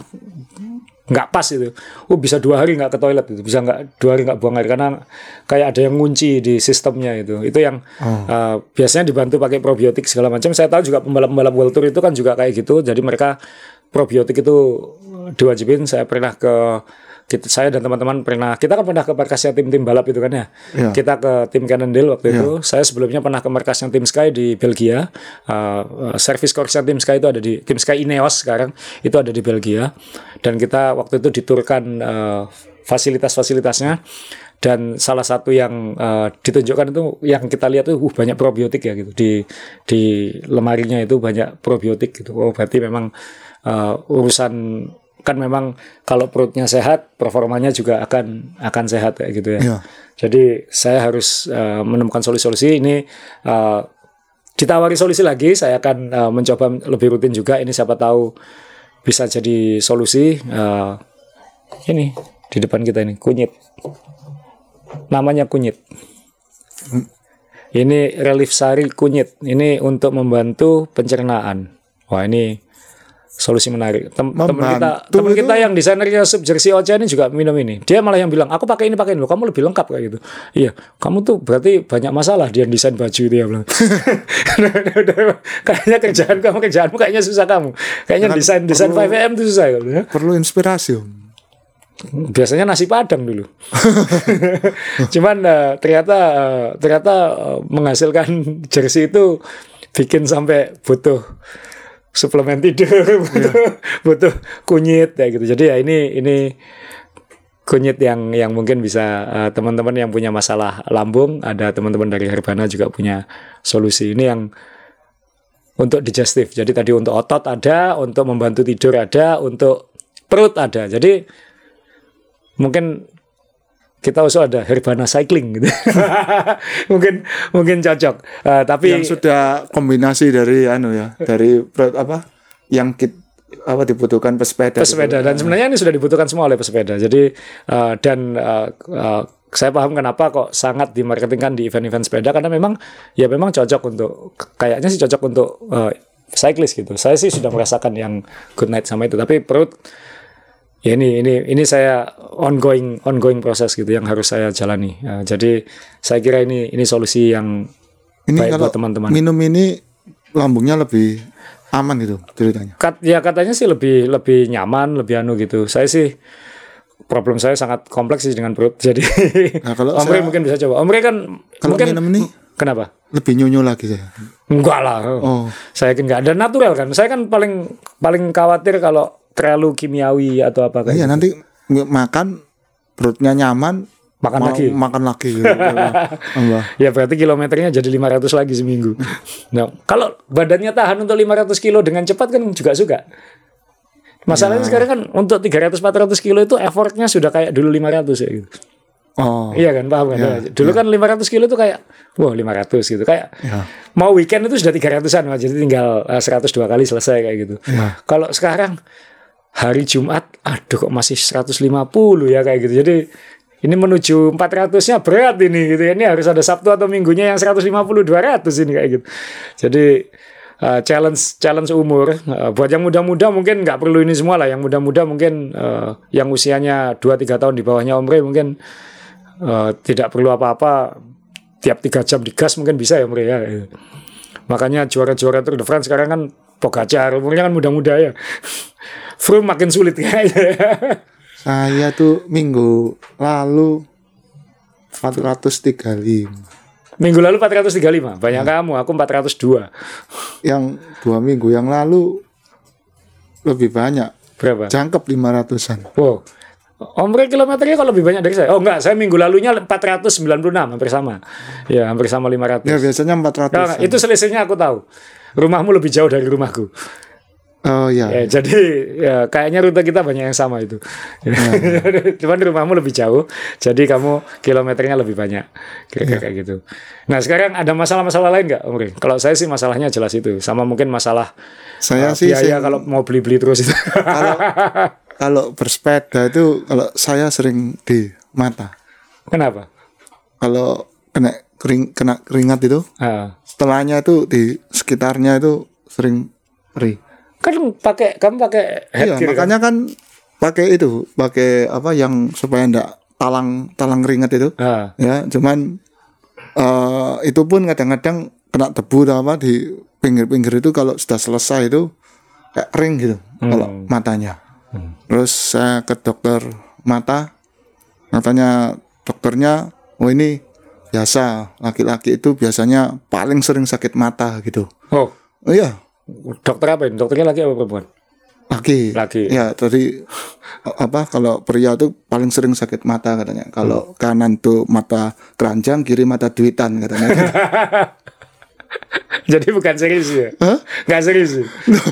nggak pas itu oh bisa dua hari nggak ke toilet itu bisa nggak dua hari nggak buang air karena kayak ada yang ngunci di sistemnya itu. Itu yang eh, biasanya dibantu pakai probiotik segala macam. Saya tahu juga pembalap-pembalap World Tour itu kan juga kayak gitu jadi mereka probiotik itu diwajibin. Saya pernah ke kita, saya dan teman-teman pernah kita kan pernah ke markasnya tim-tim balap itu kan ya. Iya. kita ke tim Cannondale waktu itu. Saya sebelumnya pernah ke markasnya tim Sky di Belgia. Uh, uh, service course tim Sky itu ada di tim Sky Ineos sekarang itu ada di Belgia. Dan kita waktu itu diturkan uh, fasilitas-fasilitasnya. Dan salah satu yang uh, ditunjukkan itu yang kita lihat tuh uh, banyak probiotik ya gitu. Di di lemarinya itu banyak probiotik gitu. Oh berarti memang uh, urusan kan memang kalau perutnya sehat performanya juga akan akan sehat kayak gitu ya. Iya. Jadi saya harus uh, menemukan solusi-solusi. Ini uh, ditawari solusi lagi saya akan uh, mencoba lebih rutin juga. Ini siapa tahu bisa jadi solusi uh, ini di depan kita ini kunyit. Namanya kunyit. Ini relief sari kunyit. Ini untuk membantu pencernaan. Wah ini solusi menarik. Tem teman kita teman kita yang desainernya sub jersey Ocha ini juga minum ini. Dia malah yang bilang aku pakai ini pakai ini. Kamu lebih lengkap kayak gitu. Iya kamu tuh berarti banyak masalah dia desain baju itu ya bilang. Kayaknya kerjaan kamu kerjaanmu kayaknya susah kamu. Kayaknya desain desain perlu- 5am itu susah ya. perlu inspirasi om. biasanya nasi padang dulu. Cuman eh, ternyata eh, ternyata eh, menghasilkan jersey itu bikin sampai butuh suplemen tidur, butuh, butuh kunyit ya gitu. Jadi ya ini ini kunyit yang yang mungkin bisa eh, teman-teman yang punya masalah lambung, ada teman-teman dari Herbana juga punya solusi. Ini yang untuk digestif. Jadi tadi untuk otot ada, untuk membantu tidur ada, untuk perut ada. Jadi mungkin kita usul ada Herbana Cycling gitu. mungkin mungkin cocok. Eh, tapi yang sudah kombinasi dari anu ya dari apa yang kit apa dibutuhkan pesepeda pesepeda dan sebenarnya ini sudah dibutuhkan semua oleh pesepeda. Jadi eh, dan eh, eh, saya paham kenapa kok sangat dimarketingkan di event-event sepeda karena memang ya memang cocok untuk kayaknya sih cocok untuk eh, cyclist gitu. Saya sih sudah merasakan yang good night sama itu tapi perut ini ini ini saya ongoing ongoing proses gitu yang harus saya jalani. Eh, jadi saya kira ini ini solusi yang ini baik kalau buat teman-teman. minum ini lambungnya lebih aman gitu ceritanya Kat, ya katanya sih lebih lebih nyaman, lebih anu gitu. Saya sih problem saya sangat kompleks sih dengan perut. Jadi Nah, kalau Omre saya- mungkin bisa coba. Omre kan kalau mungkin minum ini kenapa? lebih nyunyu lagi saya Enggak lah. Oh. Saya yakin enggak. Dan natural kan. Saya kan paling paling khawatir kalau terlalu kimiawi atau apa kayak iya gitu. nanti makan perutnya nyaman Makan lagi. makan lagi gitu. Allah. Ya berarti kilometernya jadi 500 lagi seminggu. Nah, kalau badannya tahan untuk 500 kilo dengan cepat kan juga suka. Masalahnya Ya. sekarang kan untuk 300-400 kilo itu effortnya sudah kayak dulu 500 ya gitu. oh Iya kan, paham kan? Ya, Dulu kan 500 kilo tuh kayak, wah 500 gitu. Kayak Ya. mau weekend itu sudah 300-an, Mas. jadi tinggal eh, 102 kali selesai kayak gitu. Ya. Kalau sekarang hari Jumat, aduh kok masih 150 ya kayak gitu. Jadi ini menuju 400-nya berat ini gitu ya. Ini harus ada Sabtu atau Minggunya yang 150 200 ini kayak gitu. Jadi eh, challenge challenge umur Eh, buat yang muda-muda mungkin nggak perlu ini semua lah. Yang muda-muda mungkin eh, yang usianya 2 3 tahun di bawahnya Omre mungkin eh, tidak perlu apa-apa tiap tiga jam digas mungkin bisa ya Omre ya. Makanya juara-juara Tour de France sekarang kan Pogacar, umurnya kan muda-muda ya. Froome makin sulit kayaknya. saya tuh minggu lalu 435 Minggu lalu 435, banyak kamu, aku 402. yang dua minggu yang lalu lebih banyak Berapa? jangkep 500an Wow. Omre kilometernya kalau lebih banyak dari saya. Oh enggak, saya minggu lalunya 496 hampir sama. Ya, hampir sama 500. Ya biasanya 400. Nah, itu selisihnya aku tahu. Rumahmu lebih jauh dari rumahku. Oh ya. Ya, jadi ya kayaknya rute kita banyak yang sama itu. Cuman rumahmu lebih jauh, jadi kamu kilometernya lebih banyak. Kayak kayak gitu. Nah, sekarang ada masalah-masalah lain nggak, Omri? Kalau saya sih masalahnya jelas itu. Sama mungkin masalah Saya uh, sih biaya sing- kalau mau beli-beli terus itu. kalau kalau bersepeda itu kalau saya sering di mata. Kenapa? Kalau kena kering kena keringat itu Ah. setelahnya itu di sekitarnya itu sering perih. kan pakai kamu pakai Iya, headgear kan? makanya kan pakai itu, pakai apa yang supaya ndak talang talang keringat itu. Ah. Ya, cuman eh itu pun kadang-kadang kena debu atau apa di pinggir-pinggir itu kalau sudah selesai itu kayak kering gitu kalau matanya. Terus saya ke dokter mata, katanya dokternya, oh ini biasa laki-laki itu biasanya paling sering sakit mata gitu. Oh, Oh iya, dokter apa ini? Dokternya laki apa perempuan? laki. Laki. Ya, tadi apa kalau pria tuh paling sering sakit mata katanya. Kalau kanan tuh mata keranjang, kiri mata duitan katanya. Jadi bukan serius ya? Hah? Nggak serius. ya?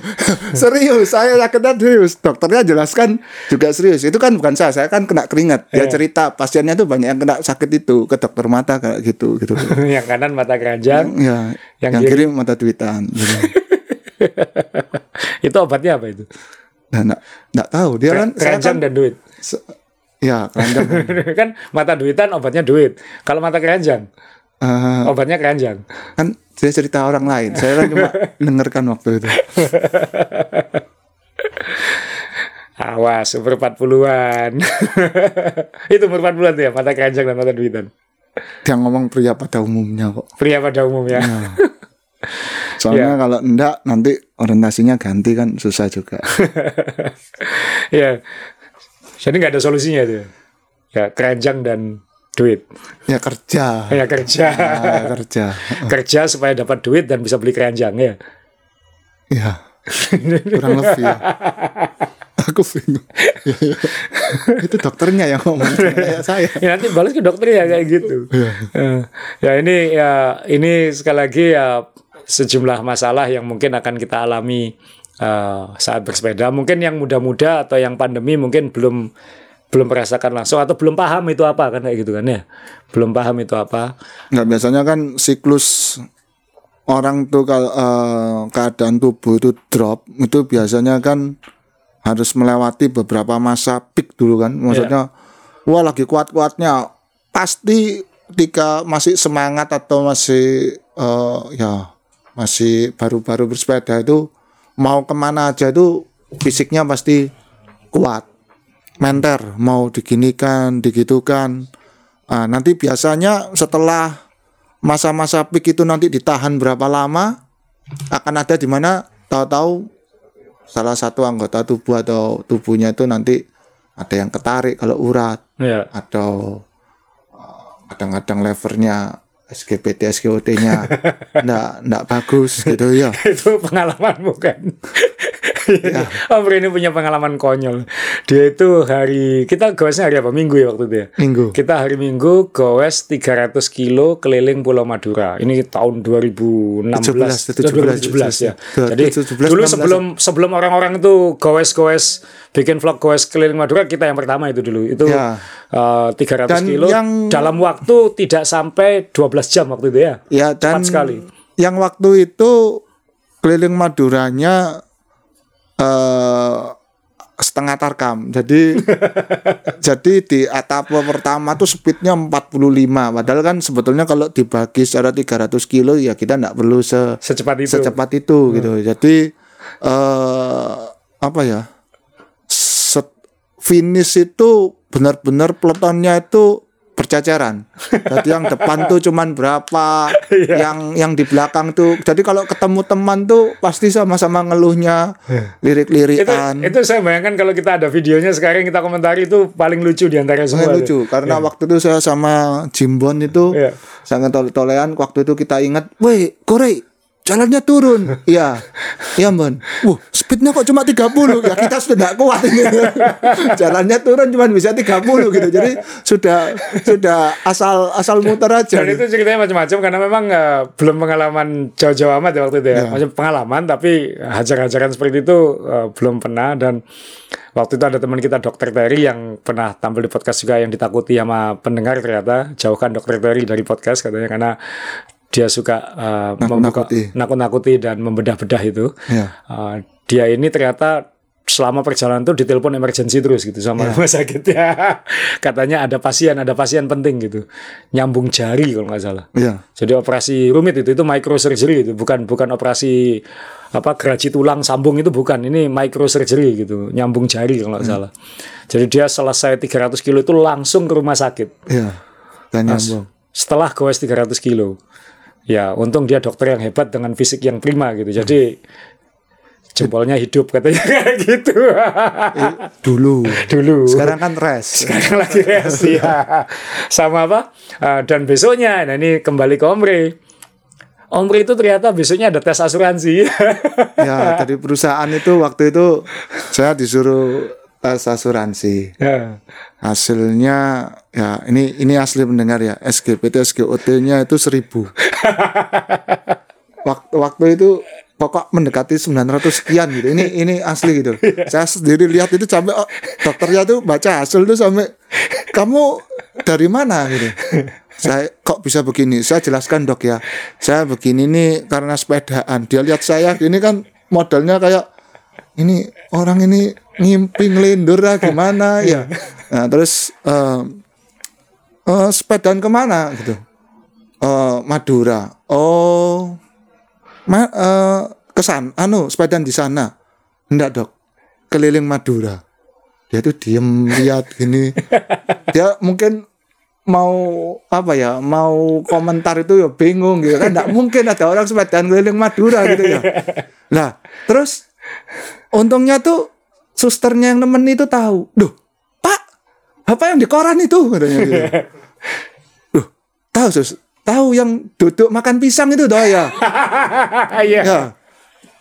serius, saya yakin serius. Dokternya jelaskan juga serius. Itu kan bukan saya, saya kan kena keringat. Dia Iya. cerita pasiennya tuh banyak yang kena sakit itu ke dokter mata kayak gitu gitu. yang kanan mata keranjang, ya, Yang yang, kiri? kiri mata duitan. Gitu. itu obatnya apa itu? Nah, enggak, enggak tahu. Dia kan keranjang kan dan duit. ya, keranjang. kan mata duitan obatnya duit. Kalau mata keranjang, Eh, obatnya keranjang. kan saya cerita orang lain. Saya kan cuma dengarkan waktu itu. Awas, umur 40-an. itu umur 40-an tuh ya, mata keranjang dan mata duitan. Dia ngomong pria pada umumnya kok. Pria pada umumnya. Soalnya kalau enggak nanti orientasinya ganti kan susah juga. ya. Jadi nggak ada solusinya itu. ya? Ya, keranjang dan duit. ya kerja. Ya kerja. Ah, kerja. kerja supaya dapat duit dan bisa beli keranjang ya. Ya. Kurang lebih. ya. Aku bingung. itu dokternya yang ngomong kayak saya. Ya nanti balas ke dokter ya kayak gitu. Eh, ya ini ya ini sekali lagi ya sejumlah masalah yang mungkin akan kita alami eh, saat bersepeda. Mungkin yang muda-muda atau yang pandemi mungkin belum belum merasakan langsung atau belum paham itu apa kan kayak gitu kan ya. Belum paham itu apa. Nggak biasanya kan siklus orang tuh kalau eh, keadaan tubuh itu drop itu biasanya kan harus melewati beberapa masa peak dulu kan. Maksudnya wah lagi kuat-kuatnya pasti ketika masih semangat atau masih eh, ya masih baru-baru bersepeda itu mau ke mana aja itu fisiknya pasti kuat menter mau diginikan digitukan Ah, nanti biasanya setelah masa-masa peak itu nanti ditahan berapa lama akan ada di mana tahu-tahu salah satu anggota tubuh atau tubuhnya itu nanti ada yang ketarik kalau urat Ya. atau uh, kadang-kadang levernya SGPT SGOT-nya ndak ndak bagus gitu ya. itu pengalaman bukan Om ini punya pengalaman konyol. Dia itu hari kita goesnya hari apa? Minggu ya waktu itu ya? Minggu. kita hari minggu goes 300 kilo keliling Pulau Madura. Ini tahun 2016 17, 2017 ya. Dua- jadi 17, dulu 16. sebelum sebelum orang-orang itu goes goes bikin vlog goes keliling Madura kita yang pertama itu dulu. Itu Ya. eh, 300 Dan kilo yang- dalam waktu tidak sampai 12 jam waktu itu ya. Ya dan Cepat sekali. yang waktu itu keliling Maduranya eh setengah tarkam. Jadi jadi di etapa pertama tuh speednya 45. Padahal kan sebetulnya kalau dibagi secara 300 kilo ya kita nggak perlu se secepat itu secepat itu gitu. Jadi eh apa ya? Set, finish itu benar-benar peletonnya itu berceceran. Jadi yang depan tuh cuman berapa, yang yang di belakang tuh. Jadi kalau ketemu teman tuh pasti sama-sama ngeluhnya itu lirik-lirikan. itu saya bayangkan kalau kita ada videonya sekarang kita komentari itu paling lucu di antara semua. Sangat lucu karena waktu itu saya sama Jimbon itu Iya. sangat tole-tolean waktu itu kita ingat, "Woi, Korei, jalannya turun. Iya. Iya, Mbon. Wah, speednya kok cuma 30. Ya kita sudah nggak kuat ini. jalannya turun cuma bisa 30 gitu. Jadi sudah sudah asal asal muter aja. Dan itu ceritanya macam-macam karena memang eh, belum pengalaman jauh-jauh amat ya waktu itu ya. Ya. Macam pengalaman tapi hajar-hajaran seperti itu eh, belum pernah dan waktu itu ada teman kita dokter Terry yang pernah tampil di podcast juga yang ditakuti sama pendengar ternyata jauhkan dokter Terry dari podcast katanya karena dia suka eh, membuka Nakut-nakuti. dan membedah-bedah itu. Ya. Uh, dia ini ternyata selama perjalanan itu ditelepon emergency terus gitu sama rumah sakit ya. Katanya ada pasien, ada pasien penting gitu. Nyambung jari kalau nggak salah. Iya. Jadi operasi rumit itu itu microsurgery itu bukan bukan operasi apa geraji tulang sambung itu bukan ini microsurgery gitu nyambung jari kalau nggak salah. Jadi dia selesai 300 kilo itu langsung ke rumah sakit Iya. Dan nyambung. setelah goes 300 kilo. Ya untung dia dokter yang hebat dengan fisik yang prima gitu. Jadi jempolnya hidup katanya kayak gitu. Eh, dulu. Dulu. Sekarang kan rest. Sekarang lagi reaksi ya. Sama apa? Eh, dan besoknya, nah ini kembali ke Omri. Omri itu ternyata besoknya ada tes asuransi. ya, dari perusahaan itu waktu itu saya disuruh tes asuransi. Ya. Hasilnya ya ini ini asli pendengar ya. SGPT SGOT-nya itu 1000. waktu waktu itu pokok mendekati 900 sekian gitu. Ini ini asli gitu. Saya sendiri lihat itu sampai oh, dokternya tuh baca hasil tuh sampai kamu dari mana gitu. Saya kok bisa begini? Saya jelaskan dok ya. Saya begini nih karena sepedaan. Dia lihat saya gini kan modelnya kayak ini orang ini ngimpi ngelindur lah gimana ya. Nah, terus eh eh, sepedaan ke mana gitu? Eh, Madura. Oh, ma eh, kesan, anu sepedaan di sana. Enggak dok, keliling Madura. Dia tuh diem lihat gini. Dia mungkin mau apa ya mau komentar itu ya bingung gitu kan nggak mungkin ada orang sepedaan keliling Madura gitu ya nah terus untungnya tuh susternya yang nemen itu tahu. Duh pak apa yang di koran itu katanya gitu. duh tahu sus? Tahu yang duduk makan pisang itu doh ya? Iya. ya.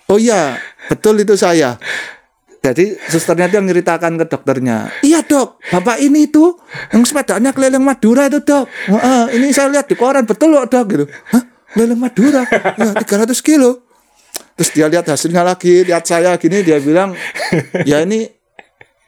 Oh iya betul itu saya. Jadi susternya itu yang ceritakan ke dokternya. Iya dok bapak ini tuh yang sepedanya keliling Madura itu dok. "Heeh, ini saya lihat di koran betul loh dok gitu. Hah? Keliling Madura? Ya 300 kilo terus dia lihat hasilnya lagi lihat saya gini dia bilang ya ini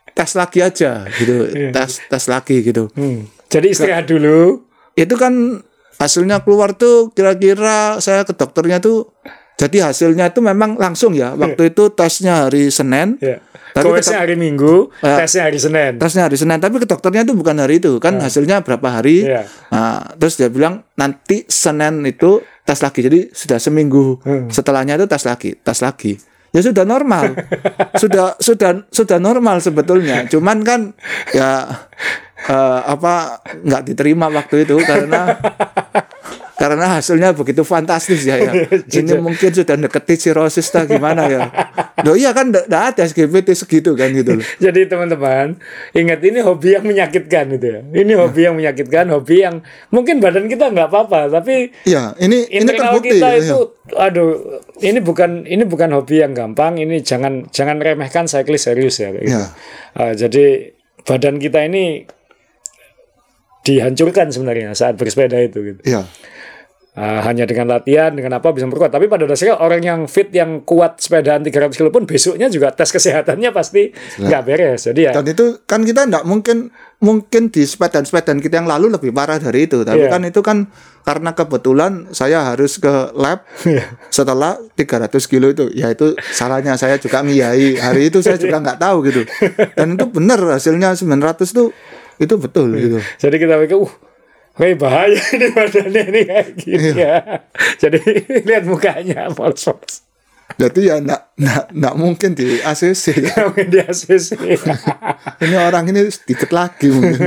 tes lagi aja gitu tes tes lagi gitu Hmm. Jadi istirahat dulu. itu kan hasilnya keluar tuh kira-kira saya ke dokternya tuh jadi hasilnya itu memang langsung ya waktu itu tesnya hari Senin Ya. Tapi Goesnya hari Minggu, Ya. tesnya hari Senin. tesnya hari Senin tapi ke dokternya itu bukan hari itu kan hasilnya berapa hari Iya. Nah, terus dia bilang nanti Senin itu tes lagi. Jadi sudah seminggu setelahnya itu tes lagi tes lagi. Ya sudah normal. Sudah sudah sudah normal sebetulnya. Cuman kan ya eh, apa nggak diterima waktu itu karena karena hasilnya begitu fantastis ya, ya. ini mungkin sudah deketi sirosis tak gimana ya Loh iya kan nggak ada SGPT segitu kan gitu loh Jadi teman-teman, ingat ini hobi yang menyakitkan itu ya. Ini hobi yang menyakitkan, hobi yang mungkin badan kita nggak apa-apa, tapi Iya, ini ini terbukti. kita ya. itu, aduh, ini bukan ini bukan hobi yang gampang. Ini jangan jangan remehkan cyclist serius ya. gitu. Ya. Uh, jadi badan kita ini dihancurkan sebenarnya saat bersepeda itu. Gitu. Iya. Uh, hanya dengan latihan, dengan apa bisa memperkuat. Tapi pada dasarnya orang yang fit, yang kuat sepedaan 300 kilo pun besoknya juga tes kesehatannya pasti nggak beres. Jadi ya, Dan itu kan kita nggak mungkin mungkin di sepedaan-sepedaan kita yang lalu lebih parah dari itu. Tapi Iya. kan itu kan karena kebetulan saya harus ke lab Iya. setelah 300 kilo itu. Ya itu salahnya saya juga ngiyai. Hari itu saya juga nggak tahu gitu. Dan itu benar hasilnya 900 tuh itu betul gitu. jadi kita pikir, uh, kayak bahaya ini badannya ini kayak gini ya. Jadi lihat mukanya polos-polos. Jadi ya nggak nggak nggak mungkin di ACC. Mungkin di ACC. ini orang ini sedikit lagi mungkin.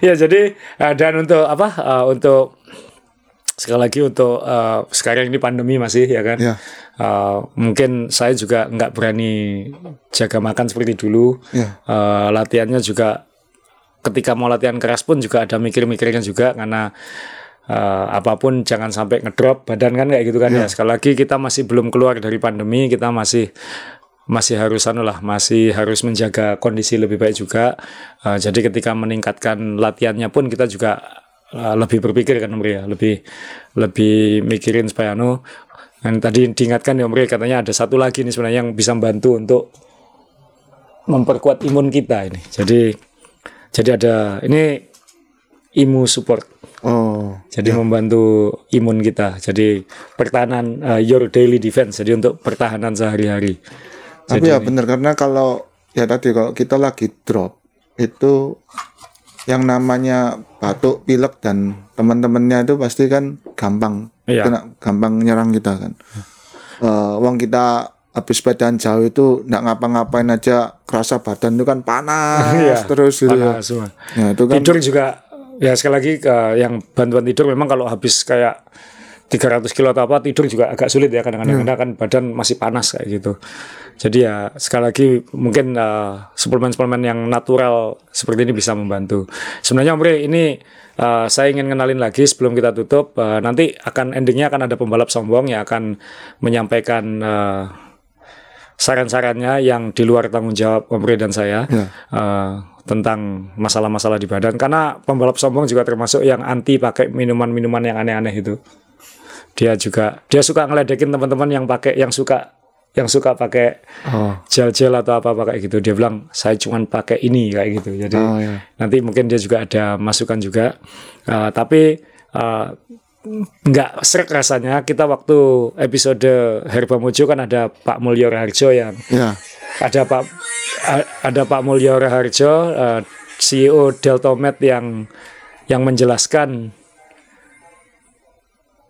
ya jadi uh, dan untuk apa? uh, untuk sekali lagi untuk uh, sekarang ini pandemi masih ya kan. Ya. Uh, mungkin saya juga nggak berani jaga makan seperti dulu. Ya. Uh, latihannya juga ketika mau latihan keras pun juga ada mikir-mikirnya juga karena eh, apa pun jangan sampai ngedrop badan kan kayak gitu kan ya. Sekali lagi kita masih belum keluar dari pandemi, kita masih masih harus anu lah, masih harus menjaga kondisi lebih baik juga. Eh, jadi ketika meningkatkan latihannya pun kita juga eh, lebih berpikir kan Om ya, lebih lebih mikirin supaya anu dan tadi diingatkan ya Om katanya ada satu lagi nih sebenarnya yang bisa membantu untuk memperkuat imun kita ini. Jadi jadi ada ini imu support. Oh, Jadi membantu imun kita. Jadi pertahanan uh, your daily defense. Jadi untuk pertahanan sehari-hari. tapi ya benar karena kalau ya tadi kalau kita lagi drop itu yang namanya batuk, pilek dan teman-temannya itu pasti kan gampang Iya. kena gampang nyerang kita kan. Eh, uang kita habis sepedaan jauh itu nggak ngapa-ngapain aja kerasa badan itu kan panas Iya, terus gitu ya. Panas semua. Ya, itu kan Tidur juga ya sekali lagi ke yang bantuan tidur memang kalau habis kayak 300 kilo atau apa tidur juga agak sulit ya kadang-kadang karena kan badan masih panas kayak gitu. Jadi ya sekali lagi mungkin uh, suplemen-suplemen yang natural seperti ini bisa membantu. Sebenarnya Om ini uh, saya ingin kenalin lagi sebelum kita tutup uh, nanti akan endingnya akan ada pembalap sombong yang akan menyampaikan uh, saran-sarannya yang di luar tanggung jawab Om dan saya Ya. eh, tentang masalah-masalah di badan. Karena pembalap sombong juga termasuk yang anti pakai minuman-minuman yang aneh-aneh itu. Dia juga dia suka ngeledekin teman-teman yang pakai yang suka yang suka pakai oh, gel-gel atau apa apa kayak gitu. Dia bilang saya cuma pakai ini kayak gitu. Jadi Oh, ya. nanti mungkin dia juga ada masukan juga. Eh, tapi eh, nggak serak rasanya. Kita waktu episode Herba Mojo kan ada Pak Mulyo Harjo yang ya. ada Pak ada Pak Mulyo Harjo eh, CEO Deltomed yang yang menjelaskan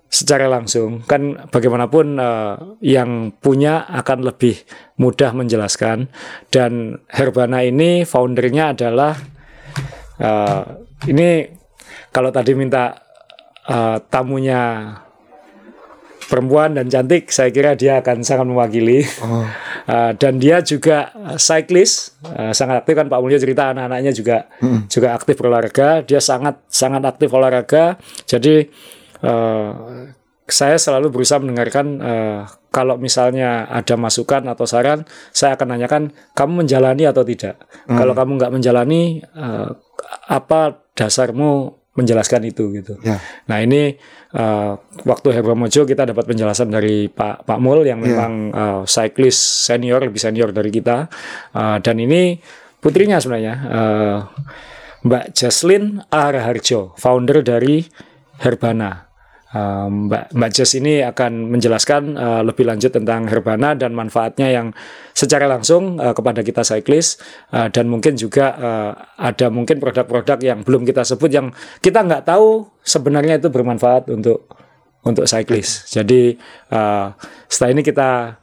secara langsung. Kan bagaimanapun eh, yang punya akan lebih mudah menjelaskan. Dan Herbana ini foundernya adalah eh, ini kalau tadi minta eh, tamunya perempuan dan cantik saya kira dia akan sangat mewakili Oh, Uh, dan dia juga uh, cyclist, uh, sangat aktif kan Pak Mulyo cerita anak-anaknya juga juga aktif berolahraga. Dia sangat sangat aktif olahraga. Jadi uh, saya selalu berusaha mendengarkan uh, kalau misalnya ada masukan atau saran, saya akan nanyakan kamu menjalani atau tidak. Kalau kamu nggak menjalani, uh, apa dasarmu menjelaskan itu gitu. ya. Nah ini uh, waktu Herba Mojo kita dapat penjelasan dari Pak Pak Mul yang memang uh, cyclist senior lebih senior dari kita Uh, dan ini putrinya sebenarnya uh, Mbak Jaslin Araharjo founder dari Herbana. Uh, Mbak Mbak Jas ini akan menjelaskan uh, lebih lanjut tentang Herbana dan manfaatnya yang secara langsung uh, kepada kita cyclist uh, dan mungkin juga uh, ada mungkin produk-produk yang belum kita sebut yang kita nggak tahu sebenarnya itu bermanfaat untuk untuk cyclist. Jadi uh, setelah ini kita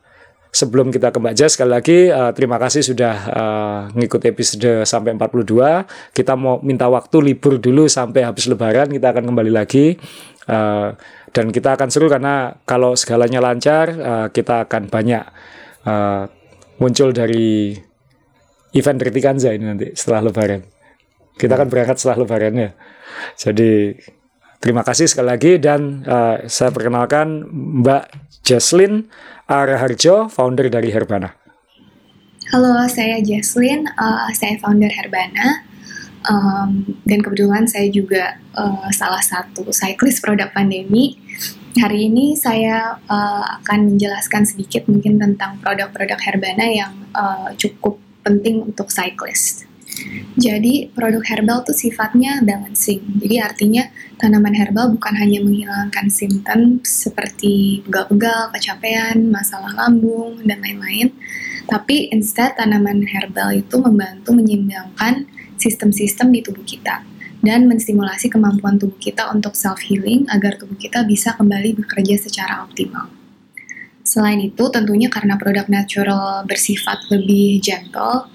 sebelum kita ke Mbak Jas sekali lagi uh, terima kasih sudah uh, ngikut episode sampai 42. Kita mau minta waktu libur dulu sampai habis lebaran kita akan kembali lagi. Uh, dan kita akan seru karena kalau segalanya lancar uh, kita akan banyak uh, muncul dari event Retikanza ini nanti setelah lebaran. Kita akan berangkat setelah lebaran ya. Jadi terima kasih sekali lagi dan uh, saya perkenalkan Mbak Jaslin Araharjo, founder dari Herbana. Halo, saya Jaslyn, uh, saya founder Herbana. Um, dan kebetulan saya juga uh, salah satu cyclist produk pandemi. Hari ini saya uh, akan menjelaskan sedikit mungkin tentang produk-produk Herbana yang uh, cukup penting untuk cyclist. Jadi produk herbal itu sifatnya balancing. Jadi artinya tanaman herbal bukan hanya menghilangkan simptom seperti pegal-pegal, kecapean, masalah lambung, dan lain-lain. Tapi instead tanaman herbal itu membantu menyeimbangkan sistem-sistem di tubuh kita dan menstimulasi kemampuan tubuh kita untuk self-healing agar tubuh kita bisa kembali bekerja secara optimal. Selain itu, tentunya karena produk natural bersifat lebih gentle,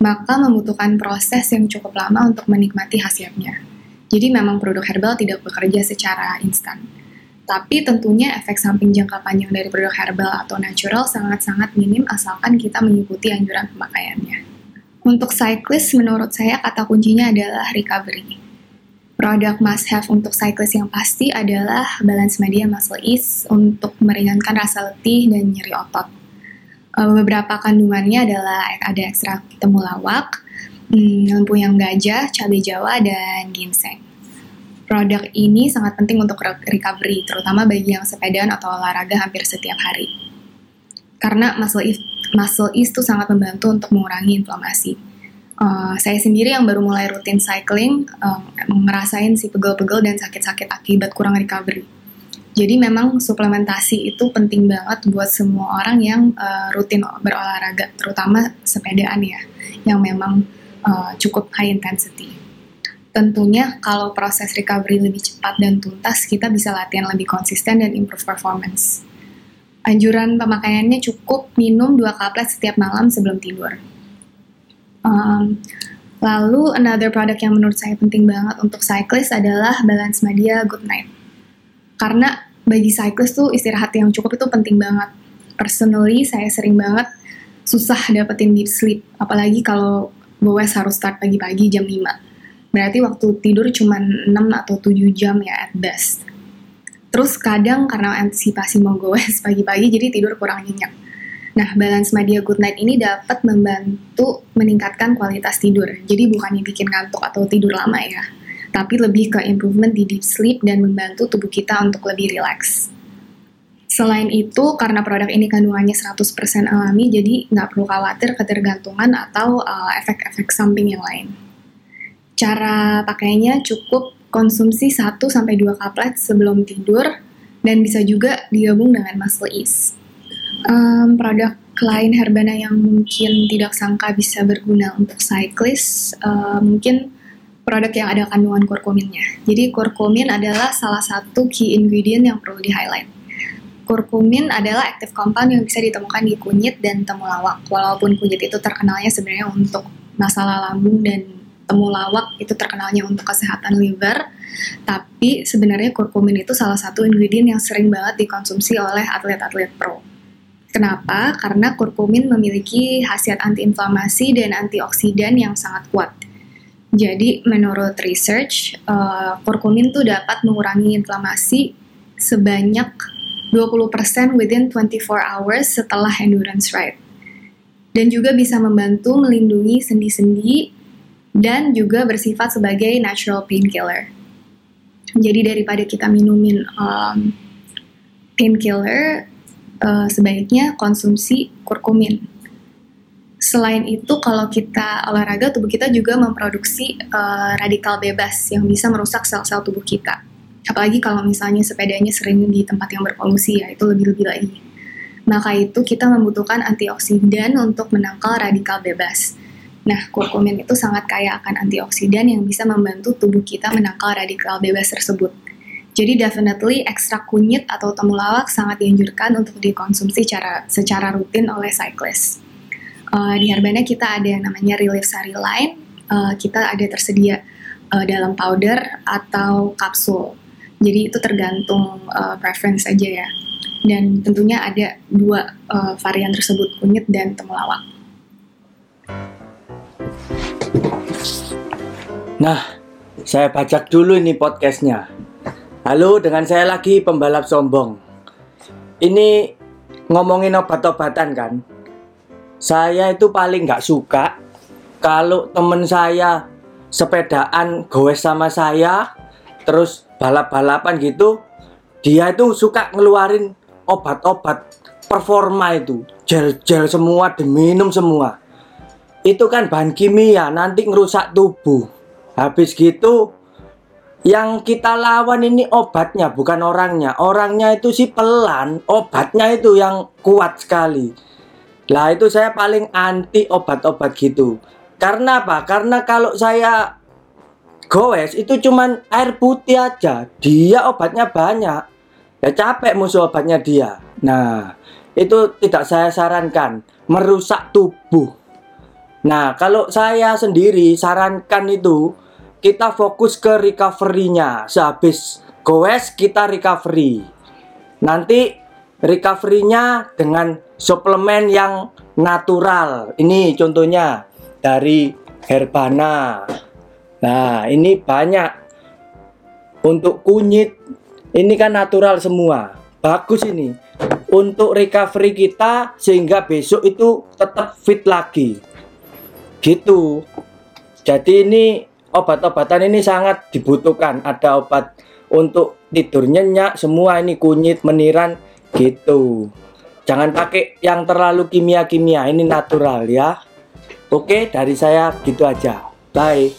maka membutuhkan proses yang cukup lama untuk menikmati hasilnya. Jadi memang produk herbal tidak bekerja secara instan. Tapi tentunya efek samping jangka panjang dari produk herbal atau natural sangat-sangat minim asalkan kita mengikuti anjuran pemakaiannya. Untuk cyclist, menurut saya kata kuncinya adalah recovery. Produk must have untuk cyclist yang pasti adalah Balance Media Muscle Ease untuk meringankan rasa letih dan nyeri otot. Uh, beberapa kandungannya adalah ada ekstrak temulawak, hmm, lampu yang gajah, cabai jawa, dan ginseng. Produk ini sangat penting untuk re- recovery, terutama bagi yang sepedaan atau olahraga hampir setiap hari. Karena muscle ease, muscle ease itu sangat membantu untuk mengurangi inflamasi. Uh, saya sendiri yang baru mulai rutin cycling, um, ngerasain si pegel-pegel dan sakit-sakit akibat kurang recovery. Jadi memang suplementasi itu penting banget buat semua orang yang uh, rutin berolahraga, terutama sepedaan ya, yang memang uh, cukup high intensity. Tentunya kalau proses recovery lebih cepat dan tuntas, kita bisa latihan lebih konsisten dan improve performance. Anjuran pemakaiannya cukup minum 2 kaplet setiap malam sebelum tidur. Um, lalu another produk yang menurut saya penting banget untuk cyclist adalah Balance Media Good Night. Karena bagi cyclist tuh istirahat yang cukup itu penting banget. Personally saya sering banget susah dapetin deep sleep, apalagi kalau goes harus start pagi-pagi jam 5. Berarti waktu tidur cuma 6 atau 7 jam ya at best. Terus kadang karena antisipasi mau goes pagi-pagi jadi tidur kurang nyenyak. Nah, balance media good night ini dapat membantu meningkatkan kualitas tidur. Jadi bukannya bikin ngantuk atau tidur lama ya, tapi lebih ke improvement di deep sleep dan membantu tubuh kita untuk lebih rileks. Selain itu, karena produk ini kandungannya 100% alami, jadi nggak perlu khawatir ketergantungan atau uh, efek-efek samping yang lain. Cara pakainya cukup konsumsi 1-2 kaplet sebelum tidur, dan bisa juga digabung dengan muscle ease. Um, produk lain Herbana yang mungkin tidak sangka bisa berguna untuk cyclist, uh, mungkin produk yang ada kandungan kurkuminnya. Jadi kurkumin adalah salah satu key ingredient yang perlu di-highlight. Kurkumin adalah active compound yang bisa ditemukan di kunyit dan temulawak. Walaupun kunyit itu terkenalnya sebenarnya untuk masalah lambung dan temulawak itu terkenalnya untuk kesehatan liver, tapi sebenarnya kurkumin itu salah satu ingredient yang sering banget dikonsumsi oleh atlet-atlet pro. Kenapa? Karena kurkumin memiliki khasiat antiinflamasi dan antioksidan yang sangat kuat. Jadi, menurut research, uh, kurkumin tuh dapat mengurangi inflamasi sebanyak 20% within 24 hours setelah endurance ride. Dan juga bisa membantu melindungi sendi-sendi dan juga bersifat sebagai natural painkiller. Jadi daripada kita minumin um, painkiller, uh, sebaiknya konsumsi kurkumin. Selain itu, kalau kita olahraga, tubuh kita juga memproduksi uh, radikal bebas yang bisa merusak sel-sel tubuh kita. Apalagi kalau misalnya sepedanya sering di tempat yang berpolusi ya, itu lebih-lebih lagi. Maka itu kita membutuhkan antioksidan untuk menangkal radikal bebas. Nah, kurkumin itu sangat kaya akan antioksidan yang bisa membantu tubuh kita menangkal radikal bebas tersebut. Jadi definitely ekstrak kunyit atau temulawak sangat dianjurkan untuk dikonsumsi secara, secara rutin oleh cyclist. Uh, di Herbana kita ada yang namanya Relief Sari Line, uh, kita ada tersedia uh, dalam powder atau kapsul. Jadi itu tergantung uh, preference aja ya. Dan tentunya ada dua uh, varian tersebut, kunyit dan temulawak. Nah, saya bajak dulu ini podcastnya. Halo, dengan saya lagi pembalap sombong. Ini ngomongin obat-obatan kan. Saya itu paling nggak suka kalau temen saya sepedaan goes sama saya, terus balap-balapan gitu, dia itu suka ngeluarin obat-obat performa itu, gel-gel semua, diminum semua. Itu kan bahan kimia, nanti ngerusak tubuh. Habis gitu yang kita lawan ini obatnya bukan orangnya. Orangnya itu sih pelan obatnya itu yang kuat sekali. Lah itu saya paling anti obat-obat gitu. Karena apa? Karena kalau saya goes itu cuman air putih aja. Dia obatnya banyak. Ya capek musuh obatnya dia. Nah itu tidak saya sarankan. Merusak tubuh nah kalau saya sendiri sarankan itu kita fokus ke recovery-nya. Sehabis goes kita recovery. Nanti recovery-nya dengan suplemen yang natural. Ini contohnya dari Herbana. Nah, ini banyak untuk kunyit ini kan natural semua. Bagus ini untuk recovery kita sehingga besok itu tetap fit lagi. Gitu. Jadi ini obat-obatan ini sangat dibutuhkan. Ada obat untuk tidur nyenyak, semua ini kunyit, meniran gitu. Jangan pakai yang terlalu kimia-kimia, ini natural ya. Oke, dari saya gitu aja. Bye.